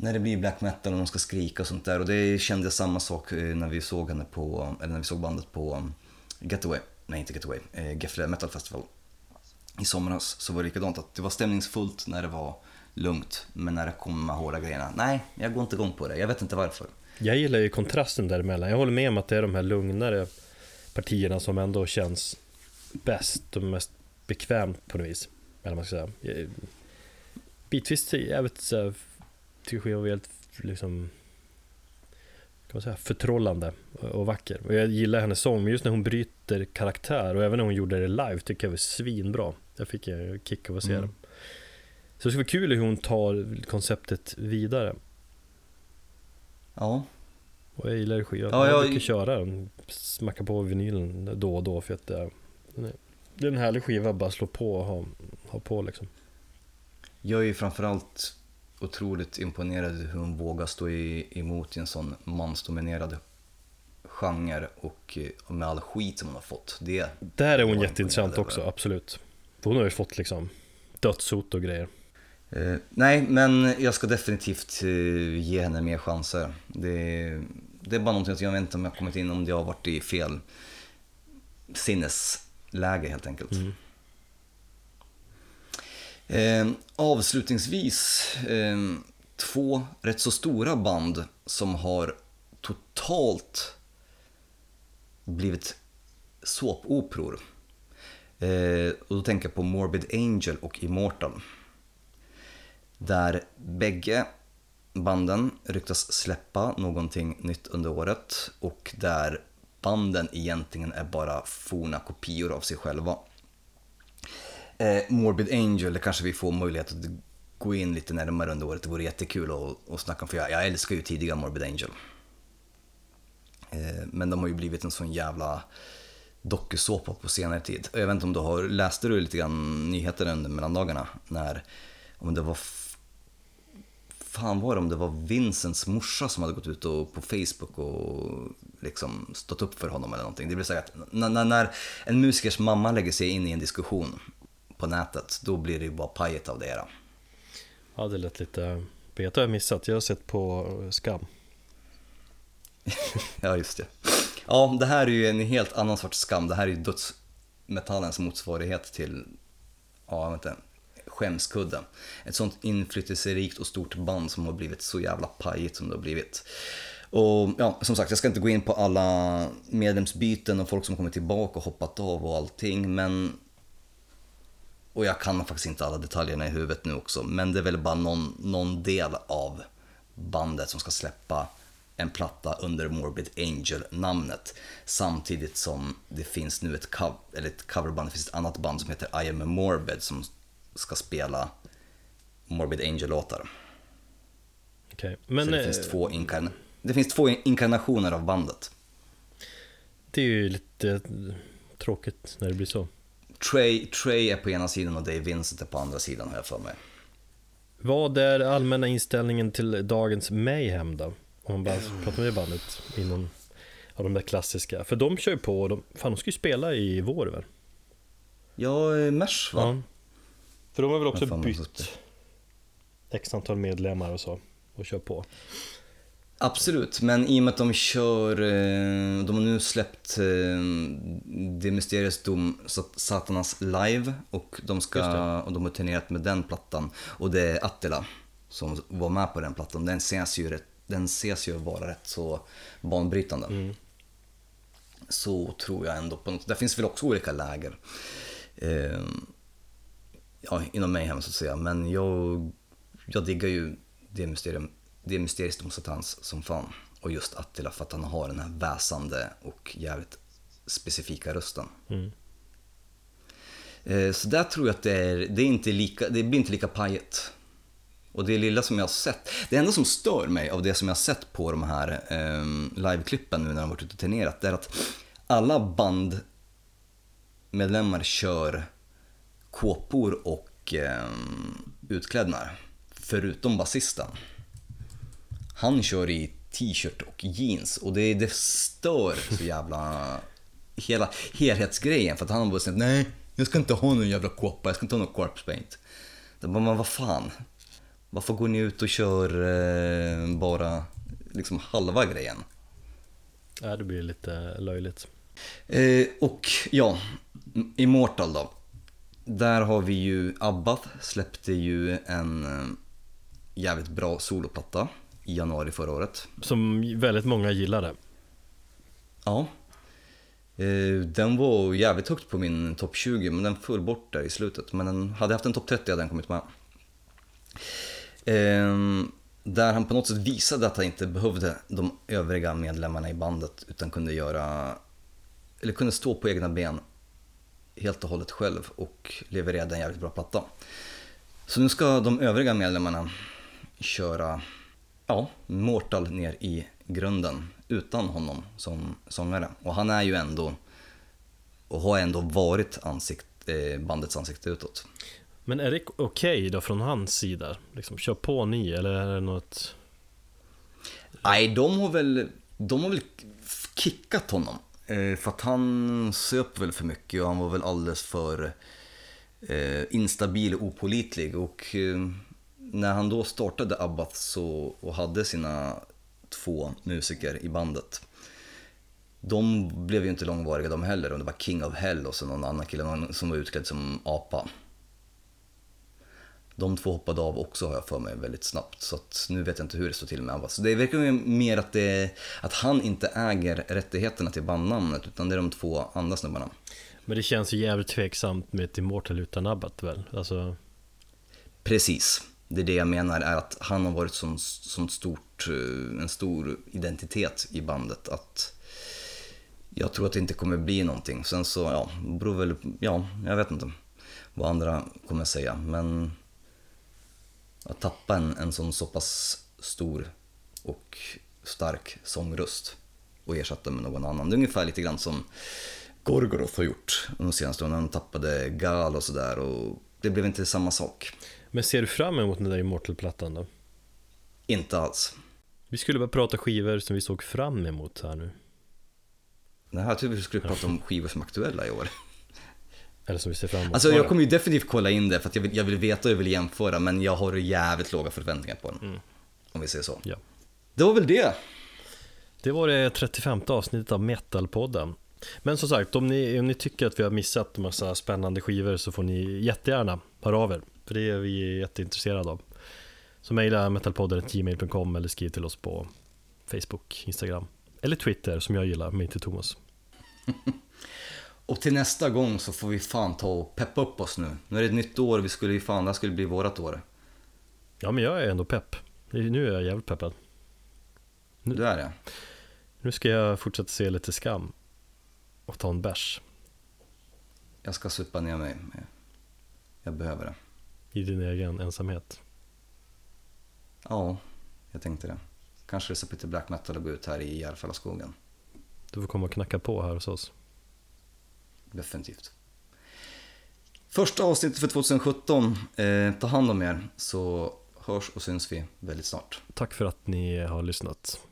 [SPEAKER 2] när det blir black metal och de ska skrika och sånt där, och det kände jag samma sak eh, när vi såg henne på, eller när vi såg bandet på eh, Getaway, nej inte Getaway, eh, Gefle Metal Festival i somras så var det likadant att det var stämningsfullt när det var lugnt, men när det kom de här hårda grejerna, nej, jag går inte igång på det, jag vet inte varför.
[SPEAKER 1] Jag gillar ju kontrasten däremellan. Jag håller med om att det är de här lugnare partierna som ändå känns bäst och mest bekvämt på något vis. Eller vad man ska säga. Eh, bitvis jävligt så tycker jag var helt liksom kan man säga, förtrollande och- vacker. Och jag gillar hennes sång, men just när hon bryter karaktär och även när hon gjorde det live tycker jag var svinbra. Jag fick en kick av att se
[SPEAKER 2] Mm.
[SPEAKER 1] det. Så det ska vara kul hur hon tar konceptet vidare.
[SPEAKER 2] Ja,
[SPEAKER 1] Och jag gillar skivan.
[SPEAKER 2] Ja,
[SPEAKER 1] jag brukar köra den, smacka på vinylen då och då för att det, är- det är en härlig skiva att bara slå på och ha, ha på liksom.
[SPEAKER 2] Jag är ju framförallt otroligt imponerad hur hon vågar stå i, emot i en sån mansdominerad genre och eh, med all skit som hon har fått. Det,
[SPEAKER 1] Där är hon jätteintressant också, absolut. Hon har ju fått liksom dödshot och grejer.
[SPEAKER 2] eh, nej, men jag ska definitivt eh, ge henne mer chanser. Det, det är bara någonting att jag vet inte om jag kommit in, om det har varit i fel sinnesläge helt enkelt.
[SPEAKER 1] Mm.
[SPEAKER 2] Eh, avslutningsvis, eh, två rätt så stora band som har totalt blivit såpoperor. Eh, och då tänker jag på Morbid Angel och Immortal. Där bägge banden ryktas släppa någonting nytt under året och där banden egentligen är bara forna kopior av sig själva. Eh, Morbid Angel, det kanske vi får möjlighet att gå in lite närmare under året. Det vore jättekul att, att snacka om, för jag, jag älskar ju tidiga Morbid Angel. Eh, men de har ju blivit en sån jävla dokusåpa på senare tid. Jag vet inte om du har, läste du lite grann nyheter under mellandagarna? När, om det var, fan var det om det var Vincents morsa som hade gått ut och, på Facebook och liksom stått upp för honom eller någonting. Det vill säga att när, när en musikers mamma lägger sig in i en diskussion på nätet, då blir det ju bara pajet av det hela.
[SPEAKER 1] Ja, det lät lite... Vet har jag missat, jag har sett på Skam.
[SPEAKER 2] Ja, just det. Ja, det här är ju en helt annan sorts skam. Det här är ju dödsmetallens motsvarighet till, ja, inte, skämskudden. Ett sånt inflytelserikt och stort band som har blivit så jävla pajigt som det har blivit. Och ja, som sagt, jag ska inte gå in på alla medlemsbyten och folk som kommer tillbaka och hoppat av och allting, men och jag kan faktiskt inte alla detaljerna i huvudet nu också, men det är väl bara någon, någon del av bandet som ska släppa en platta under Morbid Angel-namnet. Samtidigt som det finns nu ett, cover, eller ett coverband, det finns ett annat band som heter I am a Morbid som ska spela Morbid Angel-låtar. Så
[SPEAKER 1] men
[SPEAKER 2] det,
[SPEAKER 1] eh,
[SPEAKER 2] finns två inkarn- det finns två inkarnationer av bandet.
[SPEAKER 1] det är ju lite tråkigt när det blir så.
[SPEAKER 2] Trey, Trey är på ena sidan och Dave Vincent är på andra sidan har jag för mig.
[SPEAKER 1] Vad är allmänna inställningen till dagens Mayhem då? Om man bara pratar med bandet inom av de där klassiska. För de kör ju på, och de, fan de ska ju spela i vår väl?
[SPEAKER 2] Ja, eh, Mesh va?
[SPEAKER 1] Ja. För de har väl också bytt x antal medlemmar och så och kör på.
[SPEAKER 2] Absolut, men i och med att de kör, eh, de har nu släppt eh, Det Mysterious Dom Satanas live och de, ska, och de har turnerat med den plattan. Och det är Attila som var med på den plattan. Den ses ju, rätt, den ses ju vara rätt så banbrytande.
[SPEAKER 1] Mm.
[SPEAKER 2] Så tror jag ändå på något, det finns väl också olika läger. Eh, ja, inom mig hem så att säga, men jag, jag diggar ju det mysterium det är mysteriskt om Satans som fan. Och just Attila för att han har den här väsande och jävligt specifika rösten.
[SPEAKER 1] Mm.
[SPEAKER 2] Eh, Så där tror jag att det, är, det, är inte lika, det blir inte lika pajet. Och det lilla som jag har sett, det enda som stör mig av det som jag har sett på de här eh, liveklippen nu när de varit ute och turnerat, det är att alla bandmedlemmar kör kåpor och eh, utklädnader, förutom basisten. Han kör i t-shirt och jeans och det, det stör så jävla hela helhetsgrejen för att han har bara sagt nej, jag ska inte ha någon jävla kåpa, jag ska inte ha någon corpse paint. Det bara, men vad fan? Varför går ni ut och kör eh, bara liksom halva grejen?
[SPEAKER 1] Ja, det blir lite löjligt.
[SPEAKER 2] Eh, och ja, Immortal då. Där har vi ju Abbath släppte ju en eh, jävligt bra soloplatta i januari förra året.
[SPEAKER 1] Som väldigt många gillade.
[SPEAKER 2] Ja. Eh, Den var jävligt högt på min topp 20 men den föll bort där i slutet. Men den hade haft en topp 30 hade den kommit med. Ehm, Där han på något sätt visade att han inte behövde de övriga medlemmarna i bandet utan kunde göra eller kunde stå på egna ben helt och hållet själv och levererade en jävligt bra platta. Så nu ska de övriga medlemmarna köra ja, Mortal ner i grunden utan honom som sångare. Och han är ju ändå, och har ändå varit ansikt, eh, bandets ansikte utåt.
[SPEAKER 1] Men är det okej då från hans sida? Liksom, kör på ni eller är det något?
[SPEAKER 2] Nej, de har väl, de har väl kickat honom. Eh, för att han söp väl för mycket och han var väl alldeles för eh, instabil och opålitlig. Och när han då startade Abbath så, och hade sina två musiker i bandet. De blev ju inte långvariga de heller. Och det var King of Hell och så någon annan kille som var utklädd som apa. De två hoppade av också har jag för mig väldigt snabbt. Så nu vet jag inte hur det står till med Abba. Så det verkar ju mer att, det, att han inte äger rättigheterna till bandnamnet utan det är de två andra snubbarna.
[SPEAKER 1] Men det känns ju jävligt tveksamt med ett Immortal utan Abbat väl? Alltså,
[SPEAKER 2] Precis. Det är det jag menar är att han har varit som, som stort, eh, en stor identitet i bandet. Att jag tror att det inte kommer bli någonting. Sen så, ja, beror väl, ja, jag vet inte vad andra kommer säga. Men att tappa en, en sån så pass stor och stark sångröst och ersätta med någon annan. Det är ungefär lite grann som Gorgoroth har gjort de senaste åren. Han tappade Gal och sådär och det blev inte samma sak
[SPEAKER 1] men ser du fram emot den där Immortal-plattan då?
[SPEAKER 2] Inte alls.
[SPEAKER 1] Vi skulle bara prata skivor som vi såg fram emot här nu.
[SPEAKER 2] Det här typ vi skulle prata om skivor som är aktuella i år.
[SPEAKER 1] Eller som vi ser fram emot.
[SPEAKER 2] Alltså jag kommer ju definitivt kolla in det för att jag vill, jag vill veta och jag vill jämföra men jag har jävligt låga förväntningar på den.
[SPEAKER 1] Mm.
[SPEAKER 2] Om vi säger så.
[SPEAKER 1] Ja.
[SPEAKER 2] Det var väl det.
[SPEAKER 1] Det var det 35 avsnittet av Metalpodden. Men som sagt, om ni, om ni tycker att vi har missat massa spännande skivor så får ni jättegärna höra av er. För det är vi jätteintresserade av. Så mejla metalpodden.gmail.com eller skriv till oss på Facebook, Instagram eller Twitter som jag gillar, mig till Thomas.
[SPEAKER 2] Och till nästa gång så får vi fan ta och peppa upp oss nu. Nu är det ett nytt år, vi skulle ju fan, det här skulle bli vårat år.
[SPEAKER 1] Ja men jag är ändå pepp. Nu är jag jävligt peppad.
[SPEAKER 2] Du är det?
[SPEAKER 1] Nu ska jag fortsätta se lite skam. Och ta en bärs.
[SPEAKER 2] Jag ska supa ner mig. Jag behöver det.
[SPEAKER 1] I din egen ensamhet.
[SPEAKER 2] Ja, jag tänkte det. Kanske det lite black metal att gå ut här i Järfälla
[SPEAKER 1] Du får komma och knacka på här hos oss.
[SPEAKER 2] Definitivt. Första avsnittet för 2017. Eh, ta hand om er så hörs och syns vi väldigt snart.
[SPEAKER 1] Tack för att ni har lyssnat.